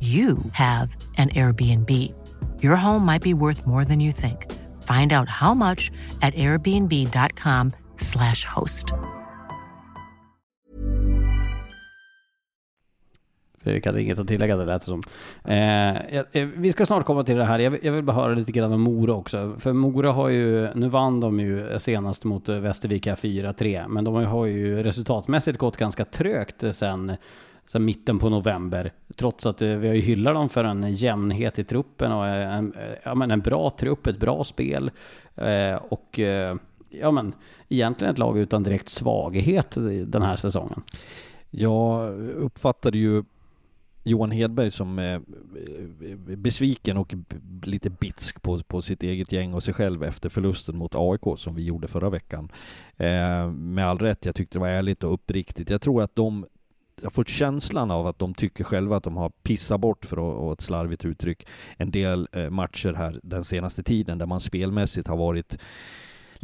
you have an Airbnb. Your home might be worth more than you think. Find out how much at airbnb.com/slash host. Fredrik hade inget att tillägga det lät det som. Eh, eh, vi ska snart komma till det här. Jag, vill- jag vill bara höra lite grann om Mora också. För Mora har ju, nu vann de ju senast mot Västervika 4-3. Men de har ju resultatmässigt gått ganska trögt sen, så mitten på november. Trots att eh, vi har ju hyllat dem för en jämnhet i truppen och eh, en, eh, ja, men en bra trupp, ett bra spel. Eh, och ja, men egentligen ett lag utan direkt svaghet den här säsongen. Jag uppfattade ju Johan Hedberg som besviken och lite bitsk på, på sitt eget gäng och sig själv efter förlusten mot AIK som vi gjorde förra veckan. Eh, med all rätt, jag tyckte det var ärligt och uppriktigt. Jag tror att de jag har fått känslan av att de tycker själva att de har pissat bort, för att, och ett slarvigt uttryck, en del eh, matcher här den senaste tiden där man spelmässigt har varit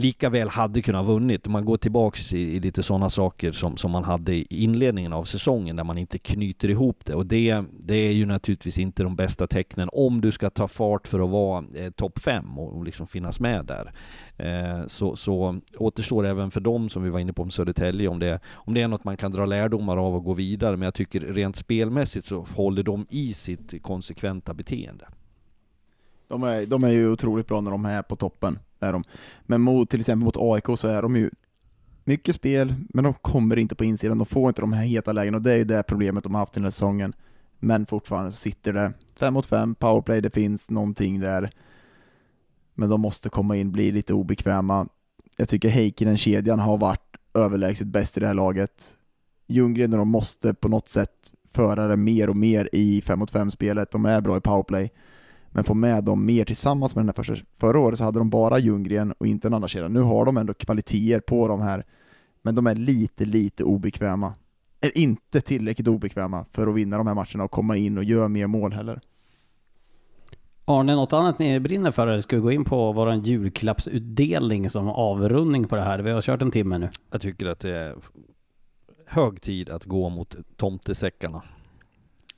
lika väl hade kunnat vunnit. Om man går tillbaks i, i lite sådana saker som, som man hade i inledningen av säsongen där man inte knyter ihop det. Och det, det är ju naturligtvis inte de bästa tecknen om du ska ta fart för att vara eh, topp fem och, och liksom finnas med där. Eh, så, så återstår även för dem som vi var inne på om Södertälje om det, om det är något man kan dra lärdomar av och gå vidare. Men jag tycker rent spelmässigt så håller de i sitt konsekventa beteende. De är, de är ju otroligt bra när de är på toppen, är de. Men mot, till exempel mot AIK så är de ju mycket spel, men de kommer inte på insidan, de får inte de här heta lägena, och det är ju det problemet de har haft den här säsongen. Men fortfarande så sitter det fem mot fem, powerplay, det finns någonting där. Men de måste komma in, bli lite obekväma. Jag tycker Heikkinen-kedjan har varit överlägset bäst i det här laget. Ljunggren och de måste på något sätt föra det mer och mer i fem mot fem spelet de är bra i powerplay men få med dem mer tillsammans med den här första. Förra året så hade de bara Ljunggren och inte en andra kedja. Nu har de ändå kvaliteter på de här, men de är lite, lite obekväma. Är inte tillräckligt obekväma för att vinna de här matcherna och komma in och göra mer mål heller. Arne, något annat ni brinner för eller ska vi gå in på vår julklappsutdelning som avrundning på det här? Vi har kört en timme nu. Jag tycker att det är hög tid att gå mot tomtesäckarna.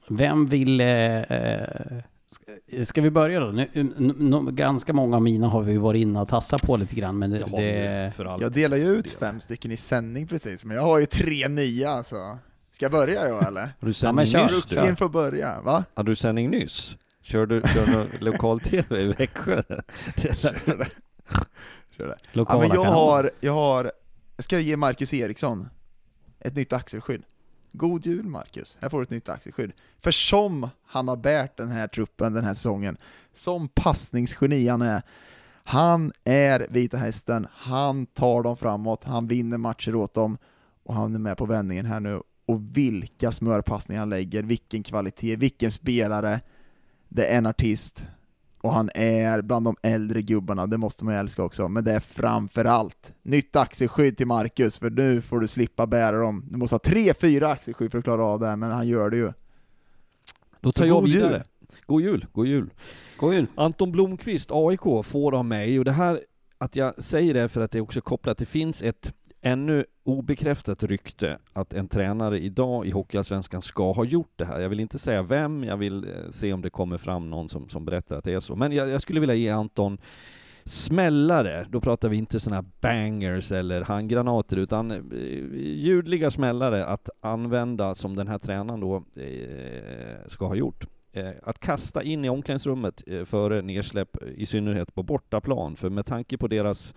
Vem vill... Eh, eh, ska- vi börja då? Nu, n- n- ganska många av mina har vi varit inne och tassat på lite grann, men det... Det det. Jag delar ju ut fem stycken i sändning precis, men jag har ju tre nya alltså. Ska jag börja jag eller? Har du Ja, sändning kör. nyss du? Får börja, va? Hade du sändning nyss? Kör du, kör du lokal-tv i Växjö? Kör det. Ja, lokala men jag har, jag har, jag ska ge Marcus Eriksson ett nytt axelskydd. God jul Marcus, här får du ett nytt axelskydd. För som han har bärt den här truppen den här säsongen, som passningsgeni han är, han är Vita Hästen, han tar dem framåt, han vinner matcher åt dem. Och han är med på vändningen här nu. Och vilka smörpassningar han lägger, vilken kvalitet, vilken spelare. Det är en artist, och han är bland de äldre gubbarna, det måste man ju älska också, men det är framför allt nytt axelskydd till Marcus, för nu får du slippa bära dem. Du måste ha tre, fyra axelskydd för att klara av det här, men han gör det ju. Då tar Så jag god vidare. jul. God jul, god jul. God jul. Anton Blomqvist, AIK, får av mig, och det här, att jag säger det för att det är också kopplat, det finns ett ännu obekräftat rykte att en tränare idag i Hockeyallsvenskan ska ha gjort det här. Jag vill inte säga vem, jag vill eh, se om det kommer fram någon som, som berättar att det är så. Men jag, jag skulle vilja ge Anton smällare, då pratar vi inte sådana här bangers eller handgranater, utan eh, ljudliga smällare att använda som den här tränaren då eh, ska ha gjort. Att kasta in i omklädningsrummet före nedsläpp, i synnerhet på bortaplan, för med tanke på deras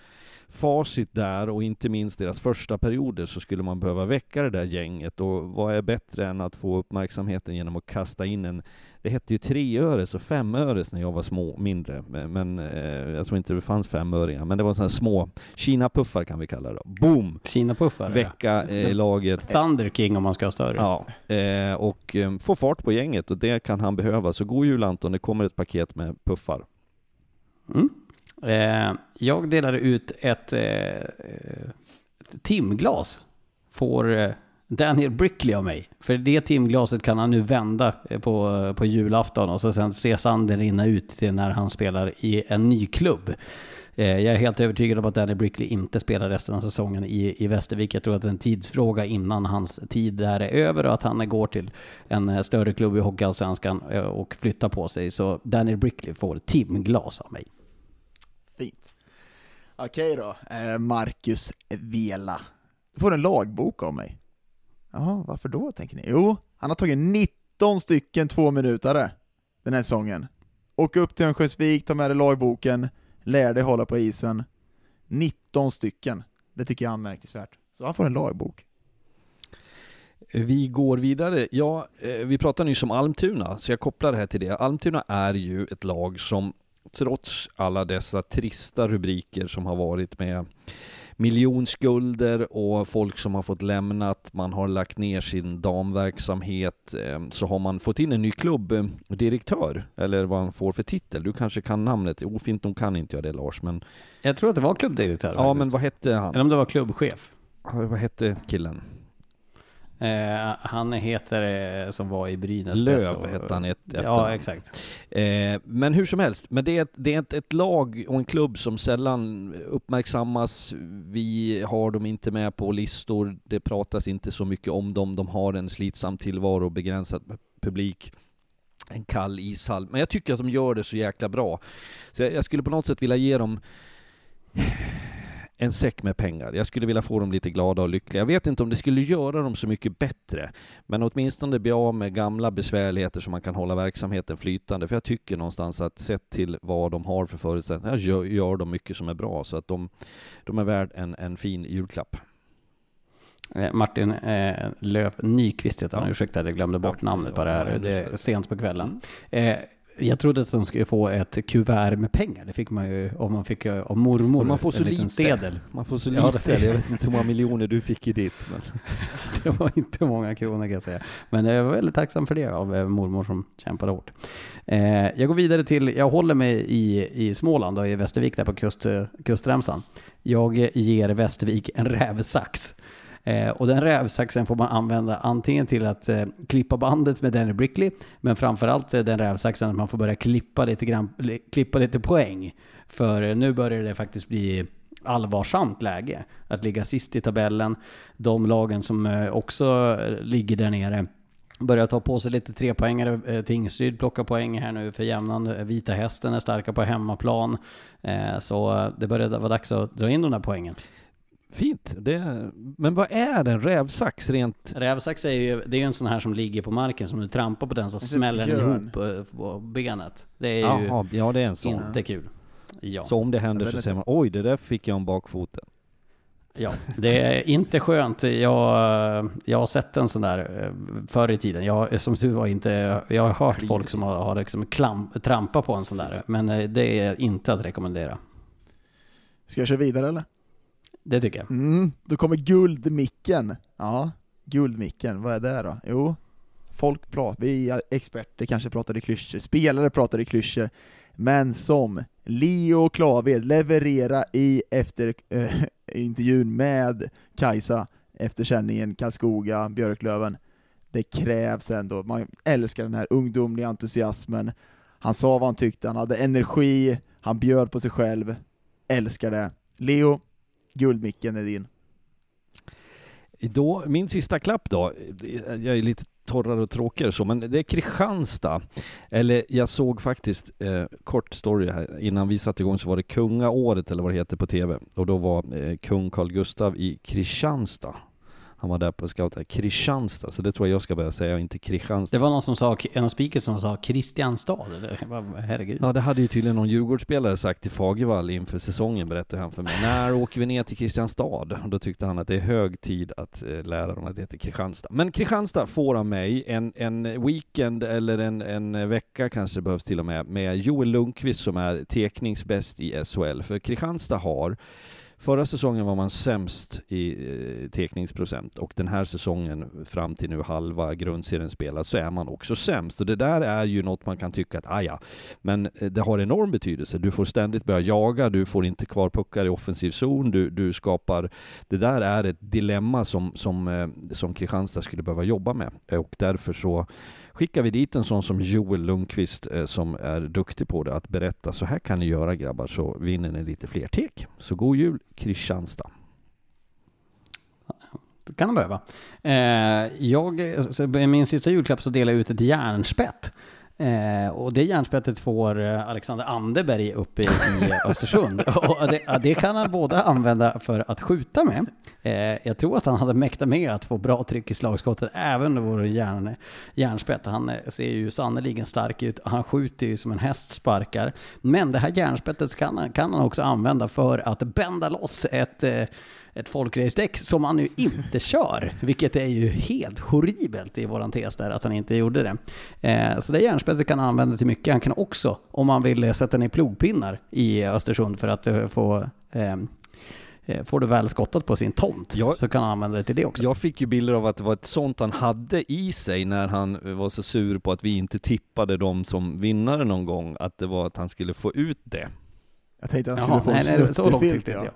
facit där och inte minst deras första perioder så skulle man behöva väcka det där gänget och vad är bättre än att få uppmärksamheten genom att kasta in en det hette ju treöres och femöres när jag var små, mindre. Men, eh, jag tror inte det fanns femöringar. Men det var sådana små Kina-puffar kan vi kalla det. då. Boom! Kina-puffar. Väcka eh, laget. Thunder King om man ska ha större. Ja, eh, och eh, få fart på gänget och det kan han behöva. Så god jul Anton, det kommer ett paket med puffar. Mm. Eh, jag delar ut ett, eh, ett timglas. Får eh, Daniel Brickley av mig. För det timglaset kan han nu vända eh, på, på julafton och så sen se sanden rinna ut till när han spelar i en ny klubb. Eh, jag är helt övertygad om att Daniel Brickley inte spelar resten av säsongen i, i Västervik. Jag tror att det är en tidsfråga innan hans tid där är över och att han går till en större klubb i Hockeyallsvenskan och flyttar på sig. Så Daniel Brickley får timglas av mig. Fint. Okej då, eh, Marcus Vela. Du får en lagbok av mig. Jaha, varför då tänker ni? Jo, han har tagit 19 stycken två minutare den här säsongen. Åk upp till Örnsköldsvik, ta med dig lagboken, lär dig hålla på isen. 19 stycken. Det tycker jag är anmärkningsvärt. Så han får en lagbok. Vi går vidare. Ja, eh, vi pratade nyss om Almtuna, så jag kopplar det här till det. Almtuna är ju ett lag som trots alla dessa trista rubriker som har varit med miljonskulder och folk som har fått lämnat, man har lagt ner sin damverksamhet, eh, så har man fått in en ny klubbdirektör, eller vad han får för titel. Du kanske kan namnet, ofint nog kan inte jag det Lars, men... Jag tror att det var klubbdirektör. Ja, faktiskt. men vad hette han? Eller om det var klubbchef. Vad hette killen? Eh, han heter, eh, som var i Brynäs Löv och- hette han i ett Ja, efternamn. exakt. Eh, men hur som helst, men det är, ett, det är ett, ett lag och en klubb som sällan uppmärksammas. Vi har dem inte med på listor, det pratas inte så mycket om dem. De har en slitsam tillvaro, begränsad publik, en kall ishall. Men jag tycker att de gör det så jäkla bra. Så jag, jag skulle på något sätt vilja ge dem en säck med pengar. Jag skulle vilja få dem lite glada och lyckliga. Jag vet inte om det skulle göra dem så mycket bättre, men åtminstone bli av med gamla besvärligheter så man kan hålla verksamheten flytande. För jag tycker någonstans att sett till vad de har för förutsättningar gör, gör de mycket som är bra, så att de, de är värd en, en fin julklapp. Eh, Martin eh, Löf Nyqvist heter han, Ja. ursäkta att jag glömde bort Ja, namnet på det här. Det är sent på kvällen. Eh, jag trodde att de skulle få ett kuvert med pengar. Det fick man ju om man fick eh, av mormor Men man får så en lite. sedel. Man får så Ja, lite, jag vet inte hur många miljoner du fick i ditt. Men... Det var inte många kronor kan jag säga. Men jag var väldigt tacksam för det av eh, mormor som kämpade hårt. Eh, jag går vidare till, jag håller mig i, i Småland och i Västervik där på kust, eh, kustremsan. Jag eh, ger Västervik en rävsax. Eh, och den rävsaxen får man använda antingen till att eh, klippa bandet med Danny Brickley, men framförallt eh, den rävsaxen att man får börja klippa lite, grann, li- klippa lite poäng. För eh, nu börjar det faktiskt bli allvarsamt läge att ligga sist i tabellen. De lagen som eh, också eh, ligger där nere börjar ta på sig lite trepoängare. Eh, Tingsryd plockar poäng här nu för jämnan. Eh, Vita Hästen är starka på hemmaplan. Eh, Så eh, det börjar vara dags att dra in de där poängen. Fint. Det, men vad är en rävsax rent... Rävsax är ju, det är ju en sån här som ligger på marken, som du trampar på den så smäller den ihop på, på benet. Det är ju Jaha, ja det är en sån. inte kul. Ja. Så om det händer så säger man oj, det där fick jag om bakfoten. Ja, det är inte skönt. Jag, jag har sett en sån där eh, förr i tiden. Jag, som du var inte, jag har hört folk som har, har liksom klam, trampat på en sån där. Men eh, det är inte att rekommendera. Ska jag köra vidare eller? Det tycker jag. Mm, då kommer guldmicken. Ja, guldmicken, vad är det då? Jo, folk pratar, vi är experter kanske pratar i klyschor, spelare pratar i klyschor, men som Leo Klaved leverera i efter äh, intervjun med Kajsa efter sändningen Karlskoga, Björklöven. Det krävs ändå, man älskar den här ungdomliga entusiasmen. Han sa vad han tyckte, han hade energi, han bjöd på sig själv. Älskar det. Leo, guldmicken är din. Då, min sista klapp då, jag är lite torrare och tråkigare så, men det är Kristianstad. Eller jag såg faktiskt, eh, kort story här, innan vi satte igång så var det kungaåret eller vad det heter på TV. Och då var eh, kung Carl Gustav i Kristianstad. Han var där på scout, Kristianstad, så det tror jag jag ska börja säga, inte Kristianstad. Det var någon som sa, en speaker som sa Kristianstad, eller? Bara, Herregud. Ja, det hade ju tydligen någon Djurgårdsspelare sagt till Fagervall inför säsongen, berättade han för mig. När åker vi ner till Kristianstad? Och då tyckte han att det är hög tid att eh, lära dem att det heter Kristianstad. Men Kristianstad får av mig en, en weekend eller en, en vecka kanske behövs till och med, med Joel Lundqvist som är tekningsbäst i SHL. För Kristianstad har Förra säsongen var man sämst i eh, tekningsprocent och den här säsongen fram till nu halva grundserien spelad så är man också sämst. Och det där är ju något man kan tycka att, ah, aja, men eh, det har enorm betydelse. Du får ständigt börja jaga, du får inte kvar puckar i offensiv zon, du, du skapar... Det där är ett dilemma som, som, eh, som Kristianstad skulle behöva jobba med och därför så skickar vi dit en sån som Joel Lundqvist eh, som är duktig på det, att berätta så här kan ni göra grabbar så vinner ni lite fler tek. Så god jul Kristianstad! Det kan de behöva. Eh, jag, min sista julklapp så delade jag ut ett järnspett. Eh, och det järnspettet får eh, Alexander Anderberg uppe i, i Östersund. och det, det, kan han både använda för att skjuta med. Eh, jag tror att han hade mäktat med att få bra tryck i slagskottet även med vår järn, järnspett. Han eh, ser ju sannoliken stark ut. Han skjuter ju som en häst sparkar. Men det här järnspettet kan, kan han också använda för att bända loss ett eh, ett folkracedäck som han nu inte kör, vilket är ju helt horribelt i våran tes där att han inte gjorde det. Eh, så det järnspettet kan han använda till mycket. Han kan också, om man vill sätta ner plogpinnar i Östersund för att eh, få eh, Får du väl skottat på sin tomt jag, så kan han använda det till det också. Jag fick ju bilder av att det var ett sånt han hade i sig när han var så sur på att vi inte tippade dem som vinnare någon gång, att det var att han skulle få ut det. Jag tänkte att han skulle Jaha, få en snuttefilt ja.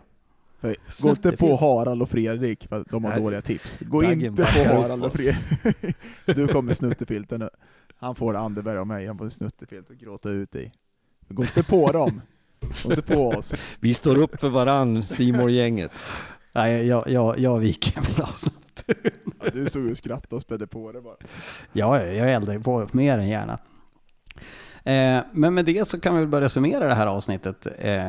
För, gå inte på Harald och Fredrik, för de har Nej. dåliga tips. Gå inte på Harald och Fredrik. du kommer snuttefilten nu. Han får Anderberg av mig, han får snuttefilt och gråta ut i. Gå inte på dem. Gå inte på oss. Vi står upp för varann, simor gänget Nej, jag, jag, jag viker mig alltså. ja, Du stod och skrattade och spädde på det bara. Ja, jag eldar ju på mer än gärna. Eh, men med det så kan vi väl börja summera det här avsnittet. Eh,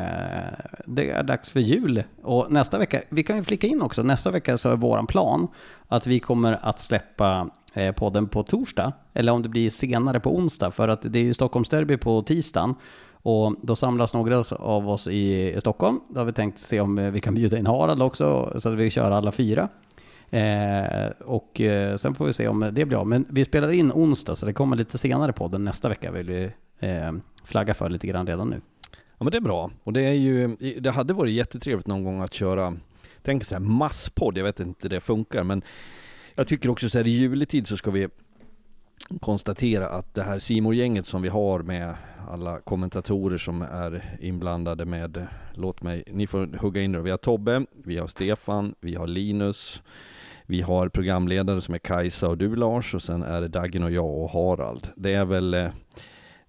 det är dags för jul och nästa vecka, vi kan ju flika in också, nästa vecka så är våran plan att vi kommer att släppa eh, podden på torsdag, eller om det blir senare på onsdag, för att det är ju Stockholmsderby på tisdagen. Och då samlas några av oss i Stockholm. Då har vi tänkt se om eh, vi kan bjuda in Harald också, så att vi kör alla fyra. Eh, och eh, sen får vi se om det blir av. Men vi spelar in onsdag, så det kommer lite senare på den nästa vecka vill vi eh, flagga för lite grann redan nu. Ja men det är bra. Och det är ju, det hade varit jättetrevligt någon gång att köra, tänk så här masspodd, jag vet inte hur det funkar, men jag tycker också så här i juletid så ska vi konstatera att det här simor gänget som vi har med alla kommentatorer som är inblandade med, låt mig, ni får hugga in det. Vi har Tobbe, vi har Stefan, vi har Linus, vi har programledare som är Kajsa och du Lars och sen är det Dagen och jag och Harald. Det är väl eh,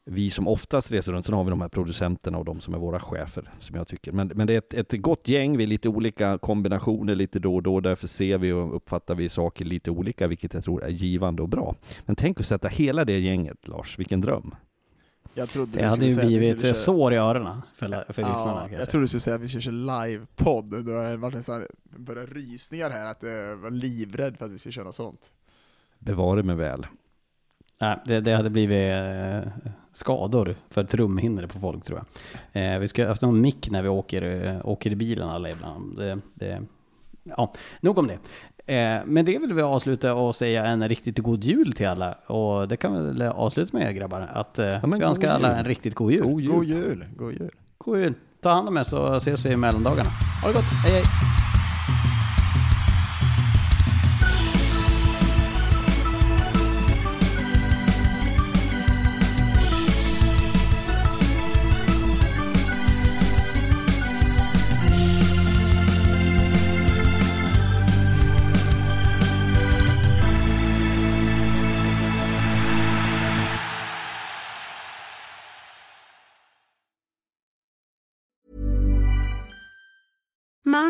vi som oftast reser runt. Sen har vi de här producenterna och de som är våra chefer, som jag tycker. Men, men det är ett, ett gott gäng, vi är lite olika kombinationer lite då och då. Därför ser vi och uppfattar vi saker lite olika, vilket jag tror är givande och bra. Men tänk att sätta hela det gänget, Lars. Vilken dröm. Jag trodde det hade ju blivit köra... sår i öronen för, för lyssnarna. Ja, jag, trodde du skulle säga att vi skulle köra livepodd. Det har varit nästan börjat rysningar här, att jag var livrädd för att vi skulle köra sånt. Bevare mig väl. Nej, det, det hade blivit eh, skador för trumhinnor på folk tror jag. Eh, vi ska ha haft någon mick när vi åker, eh, åker i bilen alla ibland. Det, det, ja, nog om det. Eh, men det vill vi avsluta och säga en riktigt god jul till alla. Och det kan vi väl avsluta med grabbar. Att eh, ja, vi önskar alla en riktigt god jul. God jul. God jul. God jul. God jul. Ta hand om er så ses vi i mellandagarna. Ha det gott. Hej hej.